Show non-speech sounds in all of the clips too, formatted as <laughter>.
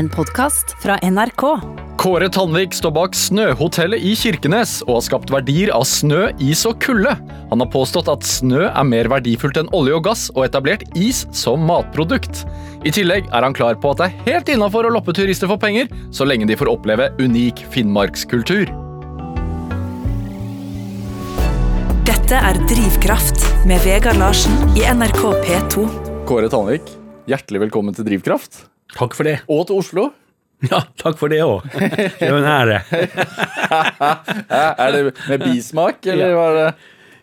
En podkast fra NRK. Kåre Tandvik står bak Snøhotellet i Kirkenes og har skapt verdier av snø, is og kulde. Han har påstått at snø er mer verdifullt enn olje og gass, og etablert is som matprodukt. I tillegg er han klar på at det er helt innafor å loppe turister for penger, så lenge de får oppleve unik finnmarkskultur. Dette er Drivkraft med Vegard Larsen i NRK P2. Kåre Tandvik, hjertelig velkommen til Drivkraft. Takk for det. Og til Oslo. Ja, takk for det òg. Det jo en ære. <laughs> Er det med bismak, eller var det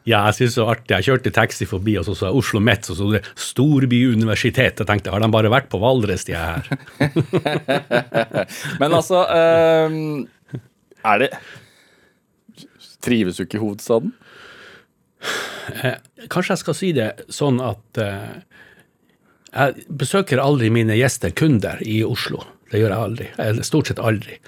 Ja, jeg synes det var artig. Jeg kjørte taxi forbi, og så sa jeg Oslo Met, og så det det Storbyuniversitet. Jeg tenkte, har de bare vært på Valdres, de her? <laughs> Men altså um, Er det Trives du ikke i hovedstaden? Kanskje jeg skal si det sånn at eh, jeg besøker aldri mine gjester, kunder, i Oslo. Det gjør jeg aldri. Eller stort sett aldri.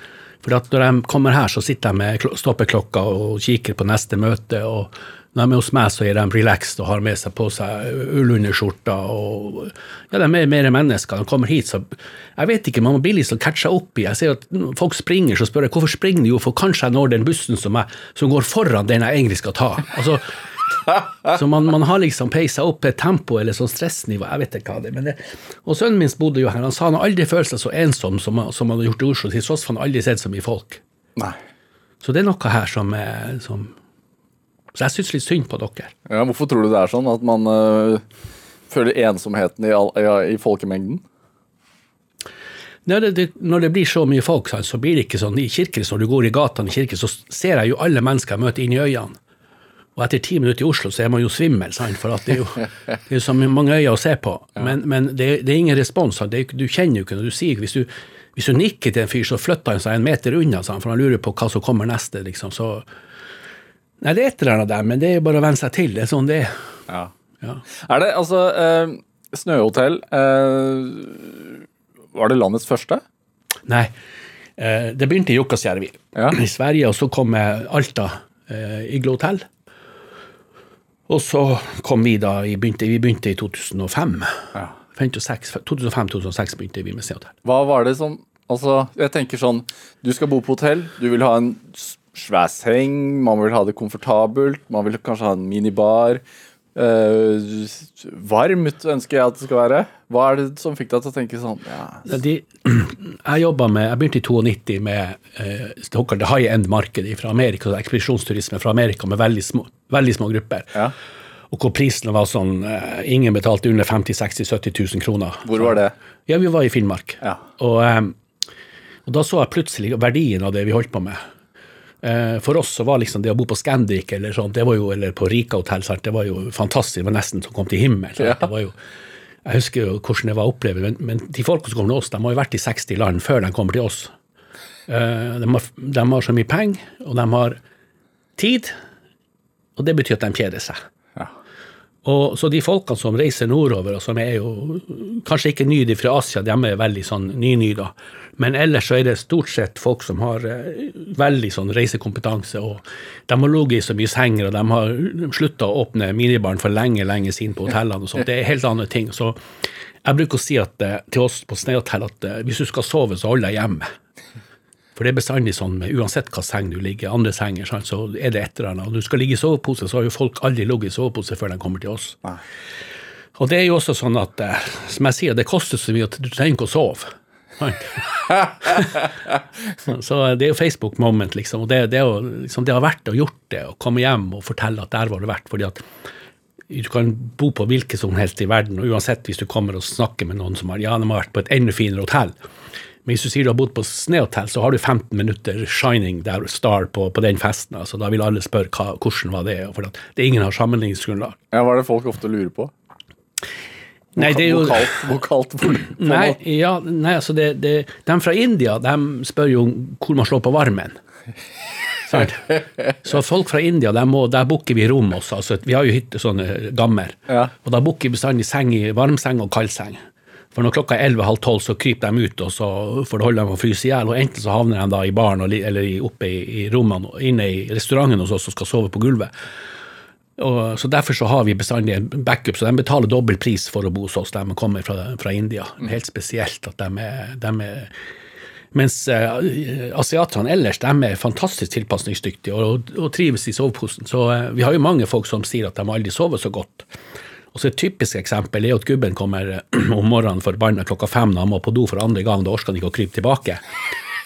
For når de kommer her, så sitter de med klo- stoppeklokka og kikker på neste møte. og når de er hos meg, så er de relaxed og har med seg på seg ullunderskjorter. og ja, De er mer mennesker. De kommer hit, så Jeg vet ikke, man må bli litt sånn catcha opp i. Jeg ser at folk springer, så spør jeg hvorfor springer de? Jo, for kanskje jeg når den bussen som, jeg, som går foran den jeg egentlig skal ta. Altså, <laughs> så man, man har liksom peisa opp tempo eller sånn stressnivå, jeg vet ikke hva det er. Men det, og sønnen min bodde jo her, han sa han aldri følt seg så ensom som, som han hadde gjort i Oslo, til tross for han aldri sett så mye folk. Nei. Så det er noe her som, som Så jeg syns litt synd på dere. Ja, hvorfor tror du det er sånn at man øh, føler ensomheten i, all, ja, i folkemengden? Når det, når det blir så mye folk, så blir det ikke sånn i kirken. når du går i gatene i kirken, så ser jeg jo alle mennesker jeg møter inn i øynene. Og etter ti minutter i Oslo så er man jo svimmel, sant? for det er jo, <laughs> det er så mange øyne å se på. Men, men det, det er ingen respons. Er, du kjenner jo ikke når du sier Hvis du, hvis du nikker til en fyr, så flytter han seg en meter unna, sant? for han lurer på hva som kommer neste. liksom, så... Nei, det er et eller annet der, men det er bare å venne seg til. Det er sånn det er. Ja. Ja. Er det altså eh, Snøhotell eh, Var det landets første? Nei. Eh, det begynte i Jukkasjärvi Ja. i Sverige, og så kom Alta eh, Iglo Hotel. Og så kom vi da, vi begynte, vi begynte i 2005. Ja. 2005-2006 begynte vi med Seattle. Hva var det som Altså, jeg tenker sånn Du skal bo på hotell, du vil ha en svær seng, man vil ha det komfortabelt, man vil kanskje ha en minibar. Øh, varmt ønsker jeg at det skal være. Hva er det som fikk deg til å tenke sånn ja, De, <clears throat> jeg jobbet med, jeg begynte i 92 med uh, det high end-markedet fra Amerika, ekspedisjonsturisme fra Amerika med veldig små, veldig små grupper. ja. Og hvor prisene var sånn uh, Ingen betalte under 50 60 70 000 kroner. Hvor var det? Ja, vi var i Finnmark. Ja. Og, um, og da så jeg plutselig verdien av det vi holdt på med. Eh, For oss så var liksom det å bo på Scandic eller sånt, det var jo, eller på Rika hotell, det var jo fantastisk. Det var nesten som kom til himmel. Ja. Det var jo, jeg husker jo hvordan det var å oppleve, men, men de folkene som kommer til oss, de har jo vært i 60 land før de kommer til oss. Eh, De har, de har så mye penger, og de har tid, og det betyr at de kjeder seg. Og så de folkene som reiser nordover, og som er jo kanskje ikke nye fra Asia, de er veldig sånn ny-ny, da. Men ellers så er det stort sett folk som har eh, veldig sånn reisekompetanse, og de har ligget i så mye senger, og de har slutta å åpne minibaren for lenge, lenge siden på hotellene og sånt. Det er helt andre ting. Så jeg bruker å si at, eh, til oss på Snehotell at eh, hvis du skal sove, så hold deg hjemme. For det er bestandig sånn med uansett hva seng du ligger, andre senger, så er det et eller annet. Og du skal ligge i sovepose, så har jo folk aldri ligget i sovepose før de kommer til oss. Og det er jo også sånn at, som jeg sier, det koster så mye at du trenger ikke å sove. <laughs> Så det er jo Facebook moment, liksom. Og det, det, jo, liksom, det har vært å gjort det, å komme hjem og fortelle at der var det verdt. fordi at du kan bo på hvilket som helst i verden, og uansett hvis du kommer og snakker med noen som har, ja, de har vært på et enda finere hotell. Men hvis du sier du har bodd på Snehotell, så har du 15 minutter shining der star på, på den festen. altså Da vil alle spørre hva, hvordan var det for at det ingen har sammenligningsgrunnlag. ja, Hva er det folk ofte lurer på? Nei, det er jo... Vokalt, vokalt, Nei, ja, nei altså det, det, de fra India de spør jo hvor man slår på varmen. Så folk fra India, der, må, der booker vi rom også. Altså, vi har jo hytte, sånne gammer. Ja. Og da booker vi bestandig seng i varmseng og kaldseng. For når klokka er 11.30, tolv, så kryper de ut, og så får det holde dem å fryse i hjel. Og enten så havner de da i baren eller oppe i, i rommene inne i restauranten hos oss og skal sove på gulvet. Og, så Derfor så har vi bestandig en backup, så de betaler dobbel pris for å bo hos oss, de kommer fra, fra India. Helt spesielt at de er, de er Mens uh, asiatene ellers de er fantastisk tilpasningsdyktige og, og trives i soveposen. Så uh, vi har jo mange folk som sier at de aldri sover så godt. Og så Et typisk eksempel er at gubben kommer <clears throat> om morgenen forbanna klokka fem når han må på do for andre gang. Da orker han ikke å krype tilbake.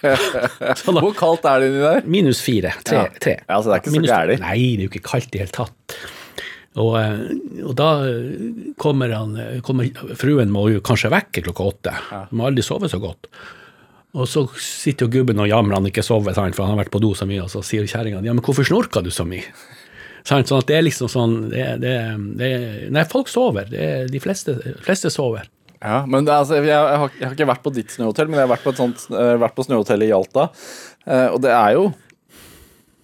<laughs> Hvor kaldt er det inni der? minus fire. Tre. Ja. tre. Ja, så det er ikke så gærent? Nei, det er jo ikke kaldt i det hele tatt. Og, eh, og da eh, kommer, han, eh, kommer Fruen må jo kanskje vekke klokka åtte. Hun må aldri sove så godt. Og så sitter jo gubben og jamrer han ikke sover, sant, for han har vært på do så mye, og så sier kjerringa ja, men hvorfor snorka du så mye? Sånn at det er liksom sånn det, det, det, Nei, folk sover. Det, er- de fleste, fleste sover. Ja, men altså, jeg, jeg, har, jeg har ikke vært på ditt snøhotell, men jeg har vært på, et sånt, uh, vært på snøhotellet i Alta. Uh, og det er jo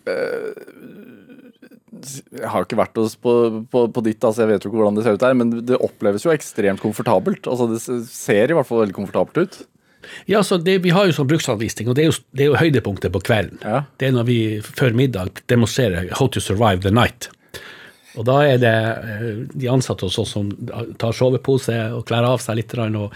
eh, Jeg har ikke vært på, på, på ditt, altså jeg vet jo ikke hvordan det ser ut der, men det oppleves jo ekstremt komfortabelt. Altså Det ser i hvert fall veldig komfortabelt ut. Ja, så det, Vi har jo sånn bruksanvisning, og det er jo, det er jo høydepunktet på kvelden. Ja. Det er når vi før middag demonstrerer How to survive the night. Og da er det eh, de ansatte hos oss som tar sovepose og kler av seg litt, og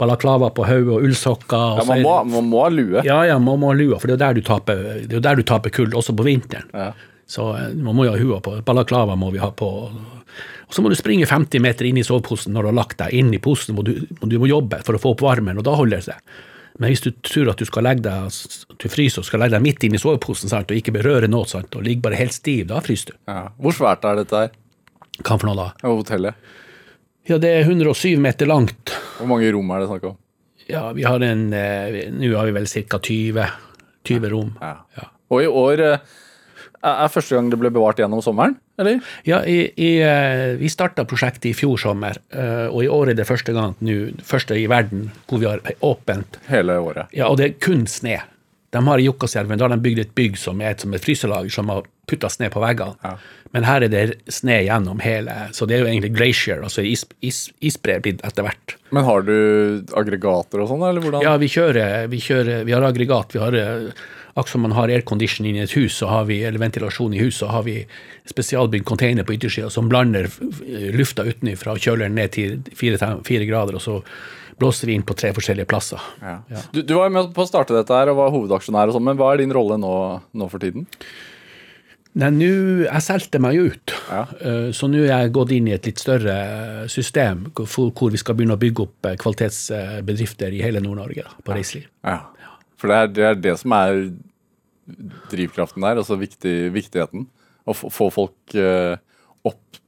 balaklava på hodet og ullsokker. Ja, man må, man må ha lue. ja, ja, man må ha lua, for det er jo der du taper, det er der du taper kull, også på vinteren. Ja. Så eh, man må jo ha hua på. Balaklava må vi ha på. Og så må du springe 50 meter inn i soveposen når du har lagt deg. Inn i posen må du, du må jobbe for å få opp varmen, og da holder det seg. Men hvis du tror at du skal legge deg du fryser og skal legge deg midt inn i soveposen sant, og ikke berøre noe, sant, og ligge bare helt stiv, da fryser du. Ja. Hvor svært er dette her? Hva for noe da? Ja, Hotellet? Ja, det er 107 meter langt. Hvor mange rom er det snakk om? Ja, vi har en eh, Nå har vi vel ca. 20, 20 rom. Ja. Ja. Og i år eh, er første gang det ble bevart gjennom sommeren, eller? Ja, i, i, eh, vi starta prosjektet i fjor sommer, eh, og i år er det første gang nå, første i verden hvor vi har åpent. Hele året. Ja, og det er kun sne. De har I Jukkasjärven da har de bygd et bygg som er et, som et fryselager som har putta sne på veggene. Ja. Men her er det sne gjennom hele, så det er jo egentlig glacier, altså is, is, isbre blitt etter hvert. Men har du aggregater og sånn, eller hvordan? Ja, vi kjører, vi kjører, vi har aggregat, vi har eh, Akkurat som man har aircondition inni i et hus, så har vi, eller ventilasjon i huset, så har vi spesialbygd container på yttersida som blander lufta utenfra og kjøler den ned til fire, fire grader, og så blåser vi inn på tre forskjellige plasser. Ja. Du, du var med på å starte dette her og var hovedaksjonær og sånn, men hva er din rolle nå, nå for tiden? Nei, nå Jeg solgte meg jo ut, Ja. Eh, så nå er jeg gått inn i et litt større system hvor vi skal begynne å bygge opp eh, kvalitetsbedrifter i hele Nord-Norge på reiseliv. Ja. For det er, det er det som er drivkraften der, altså viktig, viktigheten. Å få, folk eh, opp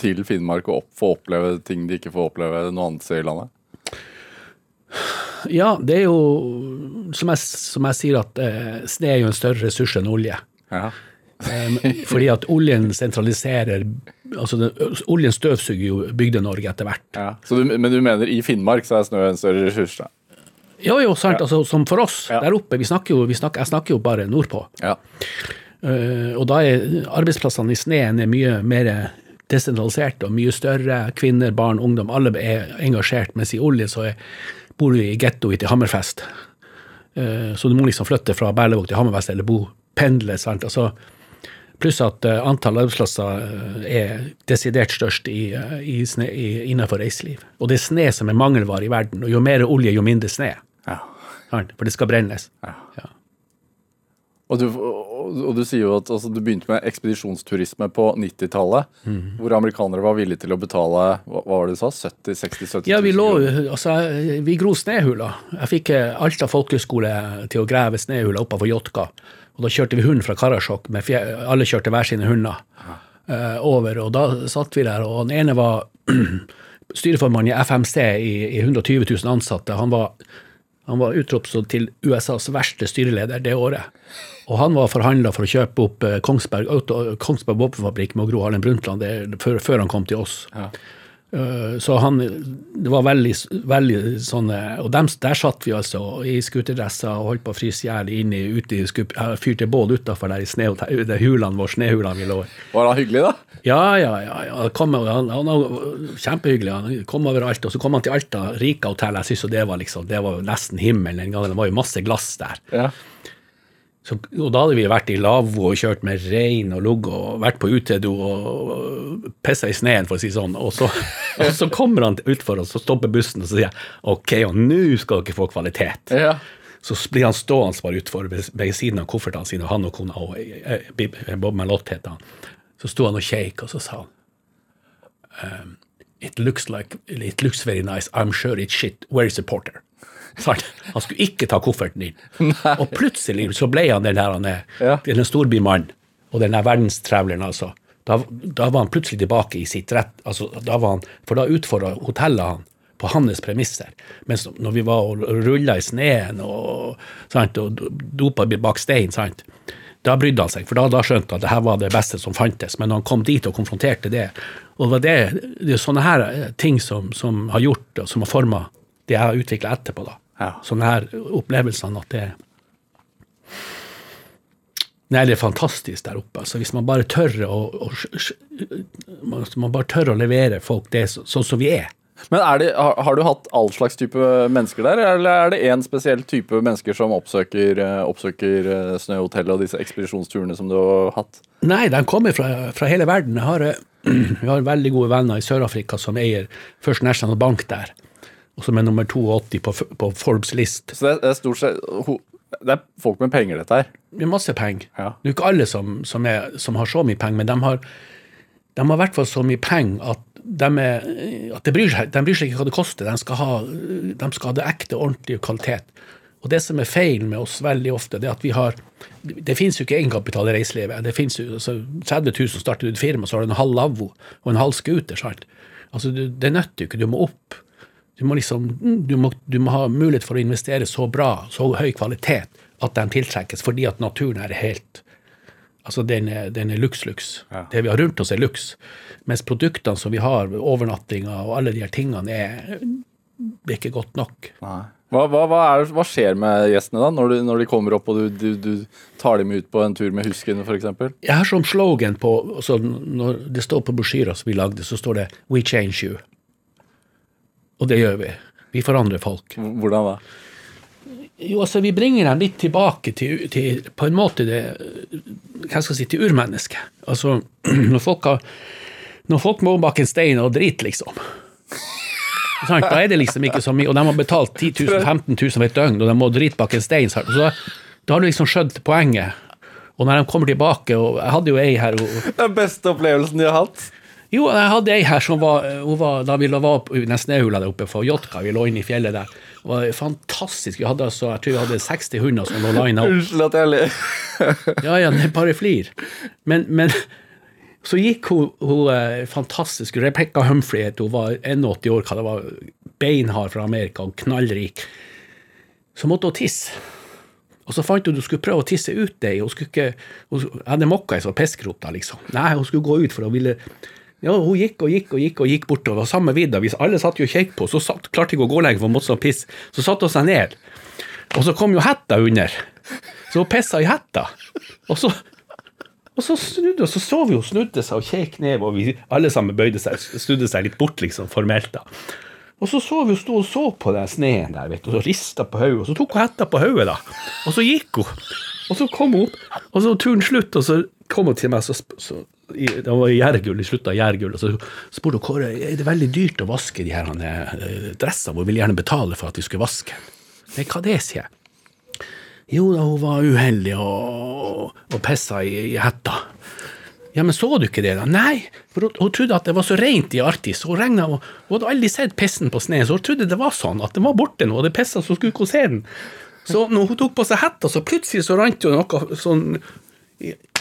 til Finnmark og opp, få oppleve ting de ikke får oppleve noe annet sted i landet. Ja, det er jo som jeg, som jeg sier, at eh, sne er jo en større ressurs enn olje. Ja. Fordi at oljen sentraliserer altså den, Oljen støvsuger jo Bygde-Norge etter hvert. Ja. Så du, men du mener i Finnmark så er snø en større ressurs? da? Jo, jo, sant. Altså, som for oss Ja. der oppe. Vi snakker jo, vi snakker, jeg snakker jo bare nordpå. Ja. Uh, og da er arbeidsplassene i sneen er mye mer desentraliserte og mye større. Kvinner, barn, ungdom, alle er engasjert. Mens i olje så er, bor du i gettoet til Hammerfest. Eh, så du må liksom flytte fra Berlevåg til Hammerfest eller bo, pendle. sant? Altså, pluss at uh, antall arbeidsplasser eh, er desidert størst i, eh, i sne, i, innenfor reiseliv. Og det er sne som er mangelvare i verden. Og jo mer olje, jo mindre sne. ja. For det skal brennes. Ja. Ja. Og, du, og, du sier jo at altså, du begynte med ekspedisjonsturisme på 90-tallet, hvor amerikanere var villige til å betale hva, hva var det du sa, 70 60 70 Ja, vi lå? Altså, vi gro snøhuler. Jeg fikk eh, Alta folkehøgskole til å grave snøhuler oppover Jotka. Og da kjørte vi hund fra Karasjok. Alle kjørte hver sine hunder eh, over. Og da satt vi der, og den ene var <clears throat> styreformann i FMC i, i 120 000 ansatte. Han var, han var utropt til USAs verste styreleder det året. Og han var forhandla for å kjøpe opp eh, Kongsberg, Kongsberg våpenfabrikk med Gro Harlem Brundtland før, før han kom til oss. Ja. Eh, Så han, det var veldig, veldig sånn eh, Og dem, der satt vi altså i skuterdresser og holdt på å fryse i hjel inne ute i skup- Fyrte bål utafor der i sne, det hulene våre, snehulene vi lå i. Var han hyggelig, da? Ja, ja, ja. ja. Kom, han, han var kjempehyggelig. Han kom overalt. Og så kom han til Alta, Rika hotell. Jeg synes jo det var liksom, det var nesten himmelen den gangen. Det var jo masse glass der. Ja. Så, og da hadde vi vært i lavvo og kjørt med rein og lugg og vært på utedo og pissa i sneen, for å si sånn. Og så, <laughs> og så kommer han utfor oss, så stopper bussen, og så sier jeg OK, og nå skal dere få kvalitet. Ja. Så blir han stående bare utfor ved, siden av koffertene sine, han og kona og eh, Bob Malott het han. Så sto han og kjekk, og så sa han um, It looks like It looks very nice. I'm sure it's shit. Where is the porter? Han skulle ikke ta kofferten inn. <laughs> Og plutselig så ble han den her, han er, Ja. den storbymannen og den der verdenstravleren, altså. Da, da var han plutselig tilbake i sitt rett. Altså, da var han, for da utfordra hotellet han på hans premisser. Mens når vi var og rulla i sneen og, sant, og dopa bak stein, sant, da brydde han seg, for da, da skjønte han at det her var det beste som fantes. Men når han kom dit og konfronterte det Og det var det, det er sånne her ting som, som har gjort, og som har forma det jeg har utvikla etterpå. da. Ja. Sånne her opplevelsene at det Nei, det er fantastisk der oppe. altså Hvis man bare tør å, å man, man bare tør å levere folk det sånn som vi er. Men er det, har, har du hatt all slags type mennesker der, eller er det én spesiell type mennesker som oppsøker, eh, oppsøker eh, Snøhotellet og disse ekspedisjonsturene som du har hatt? Nei, de kommer fra, fra hele verden. Jeg har, <clears throat> jeg har veldig gode venner i Sør-Afrika som eier First National Bank der, og som er nummer 82 på, på Forbes list. Så det, er- det er stort sett Det er folk med penger, dette her. Det er masse penger. Ja. Det er jo ikke alle som, som, er, som har så mye penger, men de har, de har i hvert fall så mye penger at, de er, at de, bryr seg, de bryr seg ikke hva det koster. De skal, ha, de skal ha det ekte, ordentlige kvalitet. Og det som er feil med oss veldig ofte, det er at vi har Det finnes jo ikke egenkapital i reiselivet. Det finnes jo altså, 30 000 starter du et firma, så har du en halv lavvo og en halv scooter. Altså, Det nytter jo ikke. Du må opp. Du må, liksom, du, må, du må ha mulighet for å investere så bra, så høy kvalitet, at de tiltrekkes, fordi at naturen er helt Altså, den er, den er luks-luks. Det vi har rundt oss, er luks. Mens produktene som vi har, overnattinga og alle de her tingene, er, er ikke godt nok. Hva, hva, hva, er, hva skjer med gjestene da, når, du, når de kommer opp og du, du, du tar dem ut på en tur med husken f.eks.? Jeg har som slogan på altså Når det står på brosjyra som vi lagde, så står det 'We change you'. Og det gjør vi. Vi forandrer folk. Hvordan da? Jo, altså, vi bringer dem litt tilbake til, til på en måte det Hva skal jeg si til urmennesket. Altså, <clears throat> når folk har Når folk må bak en stein og drite, liksom. Sant? Da er det liksom ikke så mye, og de har betalt 10 000, 15 000 for et døgn, og de må drite bak en stein. Så da, da har du liksom skjønt poenget. Og når de kommer tilbake, og jeg hadde jo ei her og, Den beste opplevelsen de har hatt? Jo, jeg hadde ei her som var, hun var Da vi var opp, nesten snøhula der oppe for Jotka, vi lå inne i fjellet der. Det var fantastisk. Vi hadde altså, jeg tror vi hadde 60 hunder som lå lina opp. Unnskyld at jeg ler. Ja, ja, det er bare flir. Men, men så gikk hun, hun eh, fantastisk Rebecca Humphrey het hun, var 81 år, hva det var beinhard fra Amerika og knallrik. Så måtte hun tisse. Og så fant hun at hun skulle prøve å tisse ut det. Hun skulle ikke, hun hadde mokka i sånn piskrot da, liksom. Nei, hun skulle gå ut for å ville ja, Hun gikk og gikk og gikk og gikk bortover. Samme vidda. alle satt jo og kjekk på, så satt, klarte ikke å gå lenger for hun måtte sånn piss. Så satte hun seg ned. Og så kom jo hetta under. Så hun pissa i hetta. Og så og så snudde hun, så så vi hun snudde seg og kjekk ned, og vi alle sammen bøyde seg, snudde seg litt bort, liksom, formelt. da. Og så så vi hun sto og så på den sneen der, vet du, og så rista på hodet, og så tok hun hetta på hodet, da. Og så gikk hun. Og så kom hun opp, og så var turen slutt, og så kom hun til meg, så, sp- så det var gjærgull, i slutten av gjærgull, og så spurte hun Kåre, er det veldig dyrt å vaske de her eh, dressene, hun ville gjerne betale for at vi skulle vaske. Nei, hva det, sier jeg. Jo da, hun var uheldig og, og pissa i, i hetta. Ja, men så du ikke det, da? Nei, for hun, hun trodde at det var så rent i Arktis. Hun, regnet, og, hun hadde aldri sett pissen på sneen, så hun trodde det var sånn, at den var borte nå, og det pissa, så skulle hun se den. Så når hun tok på seg hetta, så plutselig så rant jo noe sånn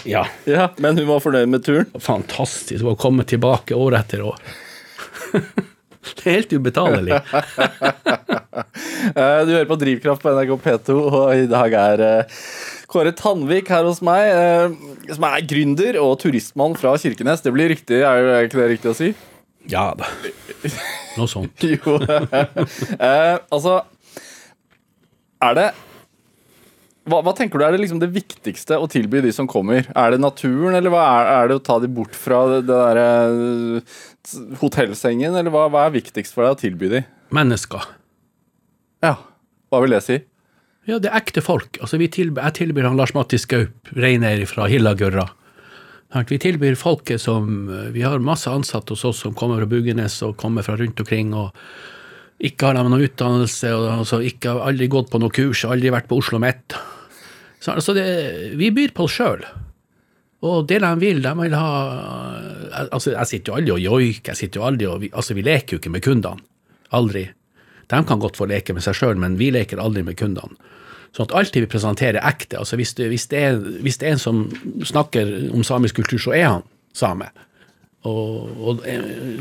Ja, Ja, Men hun var fornøyd med turen? fantastisk. Har kommet tilbake år etter år. det er helt ubetalelig. <laughs> Eh, Du hører på Drivkraft på NRK P2, og i dag er eh, Kåre Tandvik her hos meg, eh, som er gründer og turistmann fra Kirkenes. Det blir riktig, er ikke det riktig å si? Ja da. Noe sånt. <laughs> Jo. <laughs> Altså Er det hva, hva tenker du er det, liksom det viktigste å tilby de som kommer? Er det naturen, eller er, er det å ta de bort fra det, det derre eh, hotellsengen, eller hva, hva er viktigst for deg å tilby de? Mennesker. Ja, hva vil det si? Ja, det er ekte folk. Altså, vi tilbyr, jeg tilbyr han Lars Mattis Gaup, reineier fra Hillagørra. Vi tilbyr folket som Vi har masse ansatte hos oss som kommer fra Bugenes og kommer fra rundt omkring. og ikke har de noen utdannelse, og altså ikke har aldri gått på noe kurs, aldri vært på Oslo Met. Så altså det, vi byr på oss sjøl. Og det de vil, de vil ha altså Jeg sitter jo aldri og joiker, jeg sitter jo aldri og, altså vi leker jo ikke med kundene. Aldri. De kan godt få leke med seg sjøl, men vi leker aldri med kundene. Sånn at alltid vi presenterer ekte. altså hvis det, hvis, det er, hvis det er en som snakker om samisk kultur, så er han same. Og, og,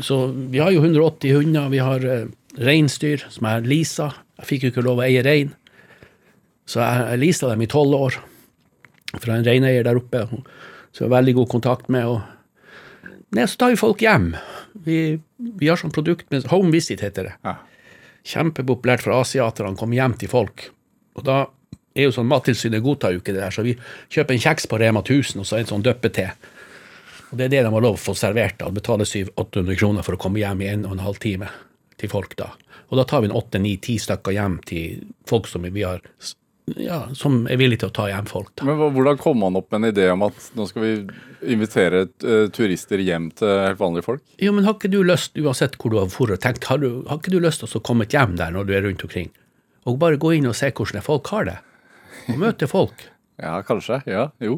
så vi har jo 180 hunder, vi har eh, reinsdyr som er Lisa. Jeg fikk jo ikke lov å eie rein, så jeg, leasa dem i tolv år fra en reineier der oppe. Så jeg har veldig god kontakt med. Og, nei, så tar vi folk hjem. Vi, vi har sånn produkt med Home Visit, heter det. Ja. Kjempepopulært for asiaterne. Kommer hjem til folk. Og da er jo sånn Mattilsynet godtar jo ikke det der, så vi kjøper en kjeks på Rema 1000 og så en sånn døppete. Og Det er det de har lov å få servert. da, Betale 700-800 kroner for å komme hjem i en og en halv time til folk. da. Og da tar vi en åtte-ni-ti stykker hjem til folk som vi har ja, som er villige til å ta hjem folk. da. Men hvordan kom han opp med en idé om at nå skal vi invitere eh, turister hjem til helt vanlige folk? Jo, men har ikke du lyst, uansett hvor du har vært tenkt, har, du, har ikke du lyst til å komme hjem der når du er rundt omkring? Og bare gå inn og se hvordan folk har det? Og møte folk. <laughs> Ja, kanskje. Ja, jo.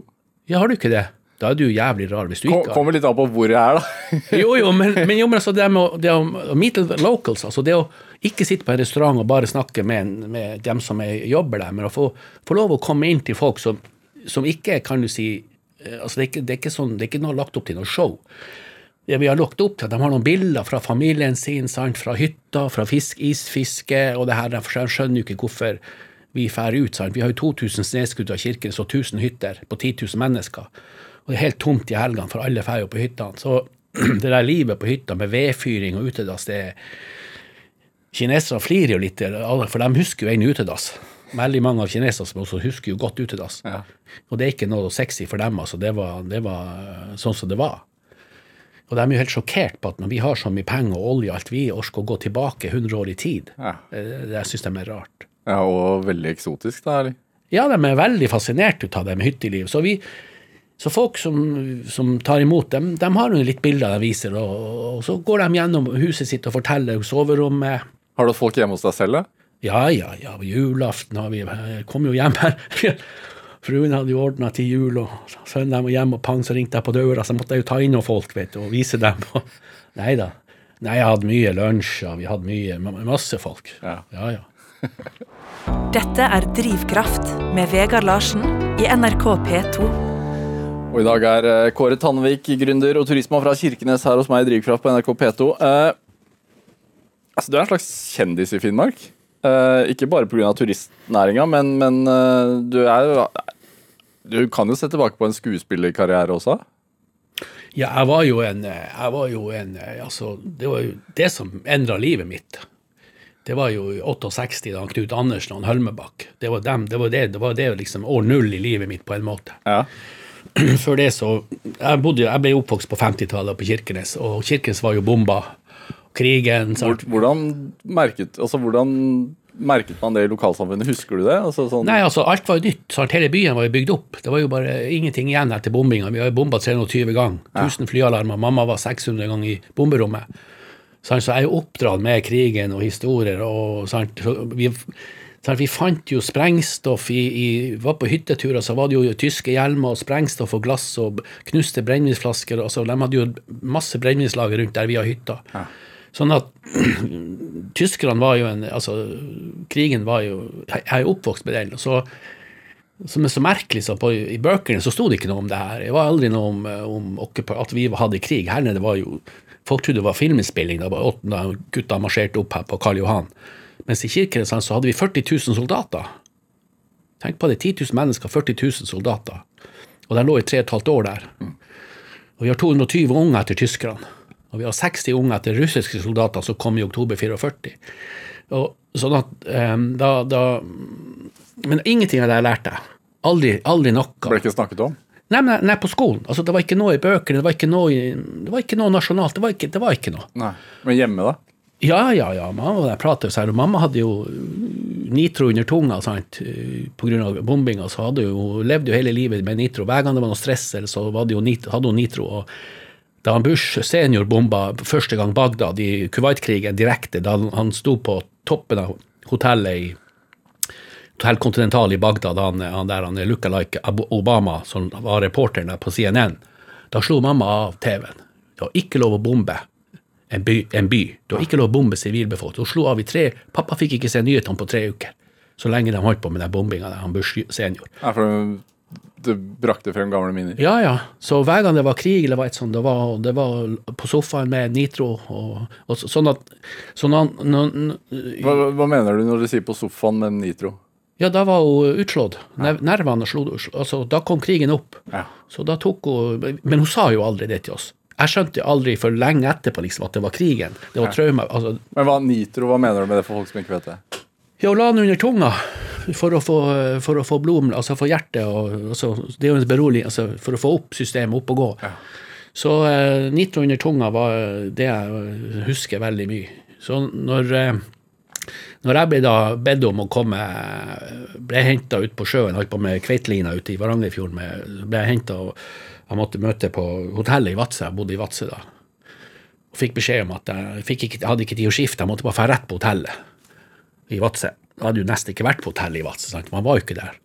Ja, har du ikke det? Da er du jævlig rar hvis du ikke har kommer litt an på hvor jeg er, da. <laughs> Jo, jo, men, men, jo, men altså det, med, å- det å meet the locals, altså det å ikke sitte på en restaurant og bare snakke med, med dem som er, jobber der, men å få, få lov å komme inn til folk som, som ikke kan du si eh, altså det er, ikke, det, er ikke sånn, det er ikke noe lagt opp til noe show. Det vi har lagt opp til, De har noen bilder fra familien sin, sant? fra hytta, fra fisk, isfiske og det her. De skjønner jo ikke hvorfor vi drar ut. Sant? Vi har jo 2000 sneskudd av kirken, så 1000 hytter på 10 000 mennesker. Og det er helt tomt i helgene, for alle drar jo på hyttene. Så <clears throat> det der livet på hytta med vedfyring og utedass, det er Kinesere flirer jo litt, for de husker jo en utedass. Veldig mange av kineserne som også husker jo godt utedass. Ja. Og det er ikke noe sexy for dem, altså. Det var, det var sånn som det var. Og de er jo helt sjokkert på at når vi har så mye penger og olje alt, vi orker å gå tilbake 100 år i tid. Ja. Det, det syns de er rart. ja, Og veldig eksotisk, da. eller? Ja, de er veldig fascinert ut av det med hytteliv. Så, vi, så folk som, som tar imot dem, de har jo litt bilder de viser, og, og så går de gjennom huset sitt og forteller soverommet. Har du hatt folk hjemme hos deg selv? da? Ja, ja, ja, julaften har vi jeg kom jo hjem her. <laughs> Fruen hadde jo ordna til jul, og sønnen var hjemme, og pang, så ringte jeg på døra, så måtte jeg jo ta inn noen folk, vet du, og vise dem. <laughs> Nei da. Nei, jeg hadde mye lunsjer, vi hadde mye, masse folk. Ja. ja. ja. Dette er Drivkraft med Vegard Larsen i NRK P2. Og i dag er eh, Kåre Tandvik, gründer og turisme fra Kirkenes her hos meg i Drivkraft på NRK P2. Eh, altså, du er en slags kjendis i Finnmark. Eh, ikke bare pga. turistnæringa, men, men eh, du er Du kan jo se tilbake på en skuespillerkarriere også. Ja, jeg var jo en, eh, jeg var jo en altså, Det var jo det som endra livet mitt. Det var jo i 68, da Knut Andersen og Hølmebakk. Det var dem, det var det, det var det liksom år null i livet mitt, på en måte. Ja. <clears throat> Før det så Jeg, bodde, jeg ble oppvokst på 50-tallet på Kirkenes, og Kirkenes var jo bomba. Krigen sant? Hvordan merket, altså, hvordan merket man det i lokalsamfunnet? Husker du det? Altså, sånn, Nei, altså, alt var jo nytt. Sant? Hele byen var jo bygd opp. Det var jo bare ingenting igjen etter bombinga. Vi har jo bomba 320 ganger. 1000 flyalarmer. Mamma var 600 ganger i bomberommet. Sant? Så jeg er jo oppdratt med krigen og historier. og sant? Så vi, sant? Vi fant jo sprengstoff i, i Var på hytteturer, så var det jo tyske hjelmer og sprengstoff og glass og knuste brennevinsflasker. Altså, de hadde jo masse brennevinslager rundt der vi har hytta. Sånn at <clears throat> tyskerne var jo en Altså, krigen var jo Jeg er jo oppvokst med den. så som er så merkelig, så på, I bøkene så sto det ikke noe om det her. Det var aldri noe om, om at vi hadde krig. Her nede var jo Folk trodde det var filminnspilling da da gutta marsjerte opp her på Karl Johan. Mens i Kirkenes så hadde vi 40 000 soldater. Tenk på det. 10 000 mennesker, 40 000 soldater. Og de lå i tre og et halvt år der. Og vi har 220 unger etter tyskerne. Og vi har 60 unger etter russiske soldater som kom i oktober 44. Og sånn at um, da, da Men ingenting av det jeg lærte. Aldri, aldri noe. ble ikke snakket om? Nei, nei, nei, på skolen. Altså, det var ikke noe i bøkene, det var ikke noe, i, det var ikke noe nasjonalt. Det var ikke, det var ikke noe. Nei. Men hjemme, da? Ja, ja, ja. Mamma jeg prater jo og mamma hadde jo nitro under tunga sant? pga. bombinga. Så hadde hun levd jo hele livet med nitro. Hver gang det var noe stress, så hadde hun nitro. og da Bush senior bomba første gang Bagdad i Kuwait-krigen direkte, da han- sto på toppen av hotellet i Hotell Continental i Bagdad, han, han der han lookalike Obama, som var reporteren der på CNN, da slo mamma av TV-en. Det var ikke lov å bombe en by. En by. Det var ikke lov å bombe sivilbefolkning. Hun slo av i tre Pappa fikk ikke se nyhetene på tre uker. Så lenge de holdt på med den bombinga der, han Bush senior. Ja, for det brakte frem gamle minner. Ja, ja. Så hver gang det var krig, eller var et sånt, det var, det var på sofaen med nitro og, og så- sånn at sånn at, Hva, hva mener du når du sier på sofaen med nitro? Ja, da var hun utslått. Nervene slo altså, Da kom krigen opp. Ja. Så da tok hun Men hun sa jo aldri det til oss. Jeg skjønte aldri for lenge etterpå liksom, at det var krigen. Det var traume. Altså, Men hva nitro, hva mener du med det for folk som ikke vet det? ja, å la den under tunga for å få, for å få blod, altså for hjertet og altså, Det er jo en beroligende altså, For å få opp systemet opp og gå. Så eh, nitro under tunga var det jeg husker veldig mye. Så når eh, når jeg ble da bedt om å komme ble henta ut på sjøen, holdt på med kveitelina ute i Varangerfjorden, ble jeg hentet og jeg måtte møte på hotellet i Vadsø, jeg bodde i Vadsø da, og fikk beskjed om at jeg, ikke, hadde ikke tid å skifte, jeg måtte bare dra rett på hotellet i Vadsø. Jeg hadde jo nesten ikke vært på hotellet i Vadsø, sant? man var jo ikke der.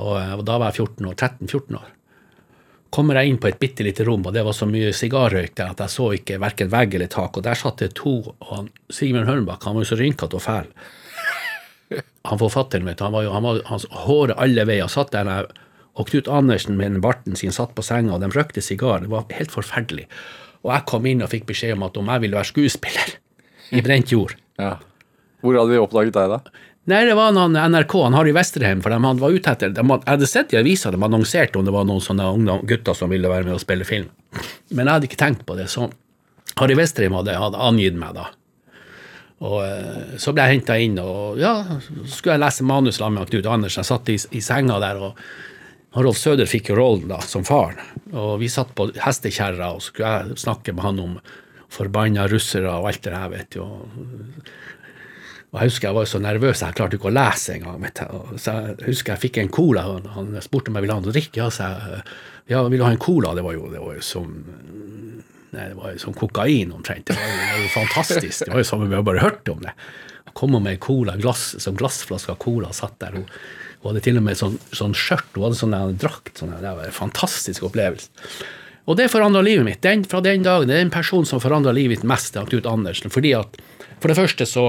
Og, eh, da var jeg 14 år, 13-14 år. Kommer jeg inn på et bitte lite rom, og det var så mye sigarrøyk der at jeg så ikke verken vegg eller tak, og der satt det to, og han, Sigmund Hørnbakk, han var jo så rynkete og fæl. Han forfatteren, du, han var jo, han var, hans håret alle veier, satt der, og Knut Andersen med den barten sin satt på senga, og de røkte sigar, det var helt forferdelig. Og jeg kom inn og fikk beskjed om at om jeg ville være skuespiller i Brent jord. Ja. Hvor hadde de oppdaget deg, da? Nei, det var noen NRK, han Harry Vesterheim, for de hadde- var ute etter de Jeg hadde sett i avisa de annonserte om det var noen sånne unge gutter som ville være med og spille film. Men jeg hadde ikke tenkt på det sånn. Harry Vesterheim hadde, hadde angitt meg da. Og eh, så ble jeg henta inn, og ja, så skulle jeg lese manus sammen med Knut Andersen. Jeg satt i, i senga der, og Rolf Søder fikk jo rollen da, som faren. Og vi satt på hestekjerra, og skulle jeg snakke med han om forbanna russere og alt det der, vet du. Og og jeg husker jeg var så nervøs, jeg klarte ikke å lese engang. Så jeg husker jeg fikk en cola, og han spurte om jeg ville ha noe å drikke. Ja, så jeg, ja, du ha en cola? Det var jo, det var jo som Nei, det var jo som kokain omtrent. Det var jo, det var jo fantastisk. Det var jo som om vi bare hørte om det. Jeg kom med cola, glass, som glassflaske av cola, satt der. Hun, hun hadde til og med sånn, sånn skjørt, hun hadde sånn drakt. Sånn, det var en fantastisk opplevelse. Og det forandra livet mitt. Den, fra den dagen, det er den personen som forandra livet mitt mest, det er Knut Andersen. Fordi at For det første så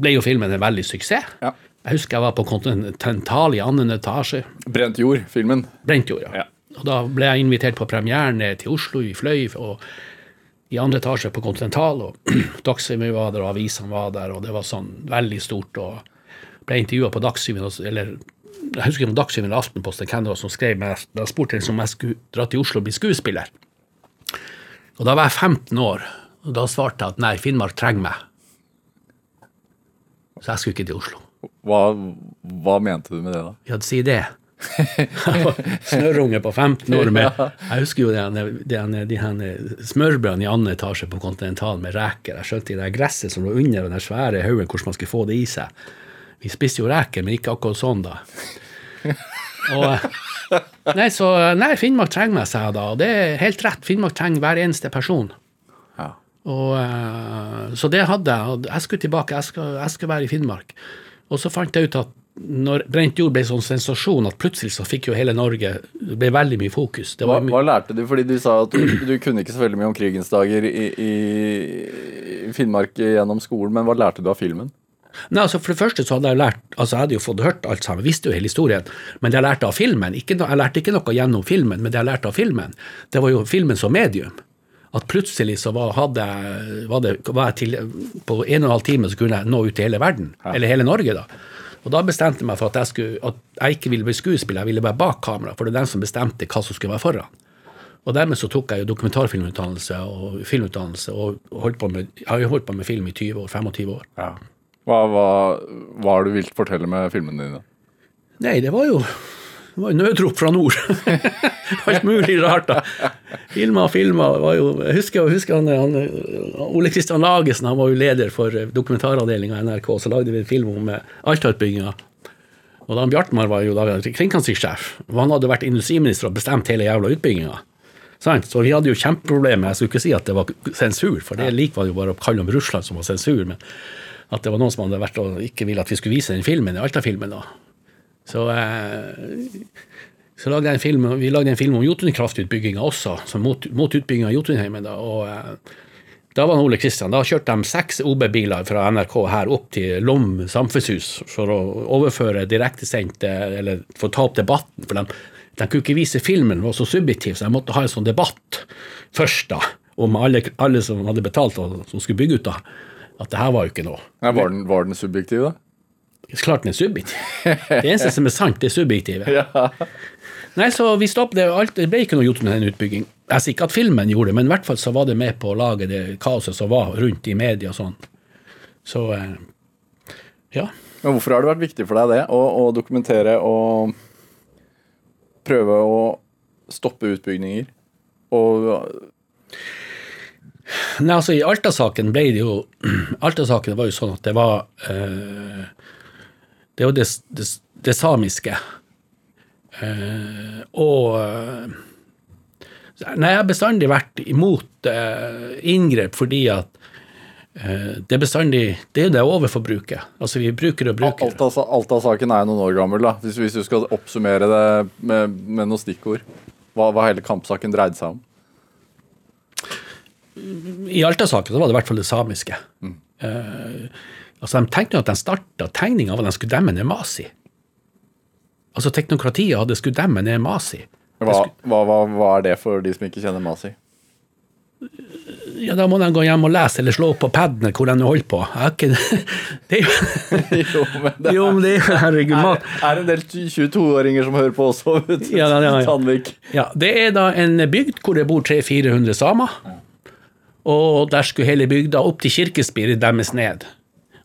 ble jo filmen en veldig suksess. Ja. Jeg husker jeg var på Continental i annen etasje. Brent jord, filmen. Brentjord, ja. Ja. Og da ble jeg invitert på premieren til Oslo, i Fløy, og i andre etasje på Continental. og <clears throat> Dagsrevyen var der, og avisene var der, og det var sånn veldig stort. og ble intervjua på Dagsrevyen, eller jeg husker ikke om Dagsrevyen eller Aftenposten, hvem det var som skrev men da spurte jeg om jeg skulle dra til Oslo og bli skuespiller. Og da var jeg 15 år, og da svarte jeg at nei, Finnmark trenger meg. Så jeg skulle ikke til Oslo. Hva, hva mente du med det, da? Ja, si det. <laughs> Snørrunge på 15 år med <laughs> Jeg husker jo de, de, de, de smørbrødene i annen etasje på Kontinental med reker. Jeg skjønte det gresset som lå under den svære haugen, hvordan man skulle få det i seg. Vi spiste jo reker, men ikke akkurat sånn, da. Og, nei, så Nei, Finnmark trenger meg, sa jeg da. Og det er helt rett. Finnmark trenger hver eneste person. Ja. Og, eh, så det hadde jeg. Jeg skulle tilbake, jeg skal, jeg skal være i Finnmark. Og så fant jeg ut at når Brent jord ble sånn sensasjon at plutselig så fikk jo hele Norge Det ble veldig mye fokus. Det Hva, mye, hva lærte du? Fordi du sa at du, du kunne ikke så veldig mye om krigens dager i, i, i Finnmark gjennom skolen, men hva lærte du av filmen? Nei, altså For det første så hadde jeg lært altså jeg hadde jo fått hørt alt sammen, visste jo hele historien, men det jeg lærte av filmen ikke, Jeg lærte ikke noe gjennom filmen, men det jeg lærte av filmen, det var jo filmen som medium. At plutselig så var, hadde, var, det, var jeg til, På en og en halv time så kunne jeg nå ut til hele verden, eller hele Norge, da. Og da bestemte jeg meg for at jeg, skulle, at jeg ikke ville bli skuespiller, jeg ville være bak kamera, for det er den som bestemte hva som skulle være foran. Og dermed så tok jeg jo dokumentarfilmutdannelse og filmutdannelse, og holdt på med, jeg har jo holdt på med film i 20 år, 25 år. Hva, hva, hva har du vilt fortelle med filmene dine? Nei, det var jo Det var nødrop fra nord. <laughs> Alt mulig rart. da. Filma og filma. Jeg husker, jeg husker han, han, Ole Kristian Lagesen han var jo leder for dokumentaravdelinga i NRK. Så lagde vi en film om eh, Alta-utbygginga. Og Dan Bjartmar var jo da kringkastingssjef. Han hadde vært industriminister og bestemt hele jævla utbygginga. Sant? Så vi hadde jo kjempeproblemer. Jeg skulle ikke si at det var sensur, for det liker man jo bare å kalle om Russland som var sensur. men at det var noen som hadde vært og ikke ville at vi skulle vise den filmen, Alta-filmen. da. Så, eh, så lagde jeg en film, vi lagde en film om Jotunkraftutbygginga også, så mot, mot utbygginga av Jotunheimen. Da, og eh, da var Ole Kristian. Da kjørte de seks OB-biler fra NRK her opp til Lom samfunnshus for å overføre direktesendt Eller for å ta opp debatten. For de, de kunne ikke vise filmen, den var så subjektiv, så jeg måtte ha en sånn debatt først, da. Om alle, alle som hadde betalt og som skulle bygge ut, da. At det her var jo ikke noe. Nei, var, den, var den subjektiv, da? Klart den er subjektiv. Det eneste som er sant, det er subjektive. <laughs> Nei, så vi stoppet det. Alt, det ble ikke noe gjort med den utbygging. Jeg sier ikke at filmen gjorde det, men i hvert fall så var det med på å lage det kaoset som var rundt i media og sånn. Så eh, ja. Men hvorfor har det vært viktig for deg det? Å, å dokumentere og prøve å stoppe utbygninger? Og Nei, altså I Alta-saken ble det jo <clears throat> Alta-saken var jo sånn at det var eh, Det var det, det, det samiske. Eh, og eh, Nei, jeg har bestandig vært imot eh, inngrep fordi at det er bestandig Det er det overforbruket. Altså, vi bruker og bruker. Alta- Alta-saken er noen år gammel, da. Hvis, hvis du skal oppsummere det med, med noen stikkord. Hva, hva hele kampsaken dreide seg om. I Alta-saken var det i hvert fall det samiske. Eh, altså De tenkte jo at de starta tegninga av at de skulle demme ned Masi. Altså Teknokratiet hadde skulle demme ned Masi. Hva, hva, hva, hva er det for de som ikke kjenner Masi? Ja, Da må de gå hjem og lese eller slå opp på paden hvor de holder på. Er ikke, <laughs> det er jo, jo, men det jo, men det er herregud er, mat. er en del 22-åringer som hører på også. Vet du. Ja, ja, ja, ja. Sandvik. Ja, Det er da en bygd hvor det bor 300-400 samer. Og der skulle hele bygda opp til kirkespiret deres ned.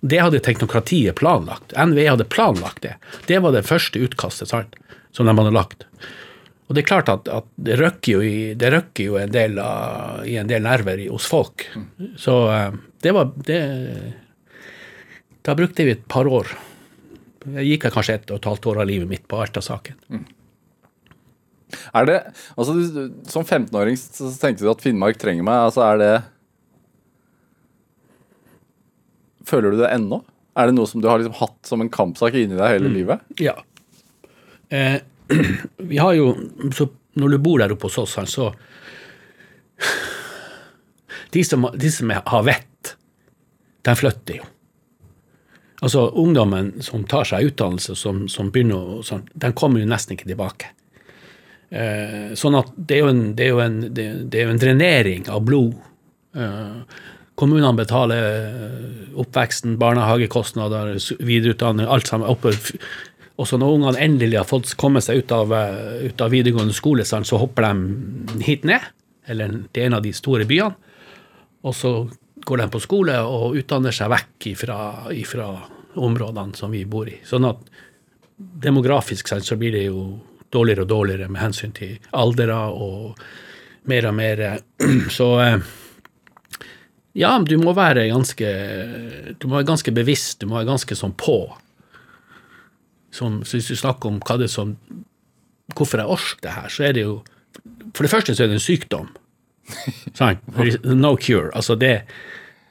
Det hadde teknokratiet planlagt. NVE hadde planlagt det. Det var det første utkastet sant, som de hadde lagt. Og det er klart at, at det røkker jo, i, det røkker jo en del av, i en del nerver i, hos folk. Så eh, det var det Da brukte vi et par år. Jeg gikk kanskje et og et halvt år av livet mitt på Alta-saken. Er det, altså du- Som 15-åring så tenkte du at Finnmark trenger meg. altså er det Føler du det ennå? Er det noe som du har liksom hatt som en kampsak inni deg hele livet? Ja. Eh, <clears throat> vi har jo Når du bor der oppe hos oss, så de som, de som har vett, de flytter jo. Altså Ungdommen som tar seg utdannelse, som, som begynner å sånn, de kommer jo nesten ikke tilbake. Eh, sånn at det er en, det er en, det, det er jo en drenering av blod. Eh, kommunene betaler eh, oppveksten, barnehagekostnader, videreutdanning, alt sammen. Oppe. Og så når ungene endelig har fått komme seg ut av, eh, ut av videregående skole, så hopper de hit ned, eller til en av de store byene. Og så går de på skole og utdanner seg vekk ifra, ifra områdene som vi bor i. Sånn at demografisk sett så blir det jo dårligere og dårligere med hensyn til aldere og mer og mer eh, <clears throat> Så eh, ja, du må være ganske du må være ganske bevisst, du må være ganske sånn på. Som, så hvis du snakker om hva det er som Hvorfor jeg orker det her, så er det jo For det første så er det en sykdom. <laughs> Sant? No cure. Altså det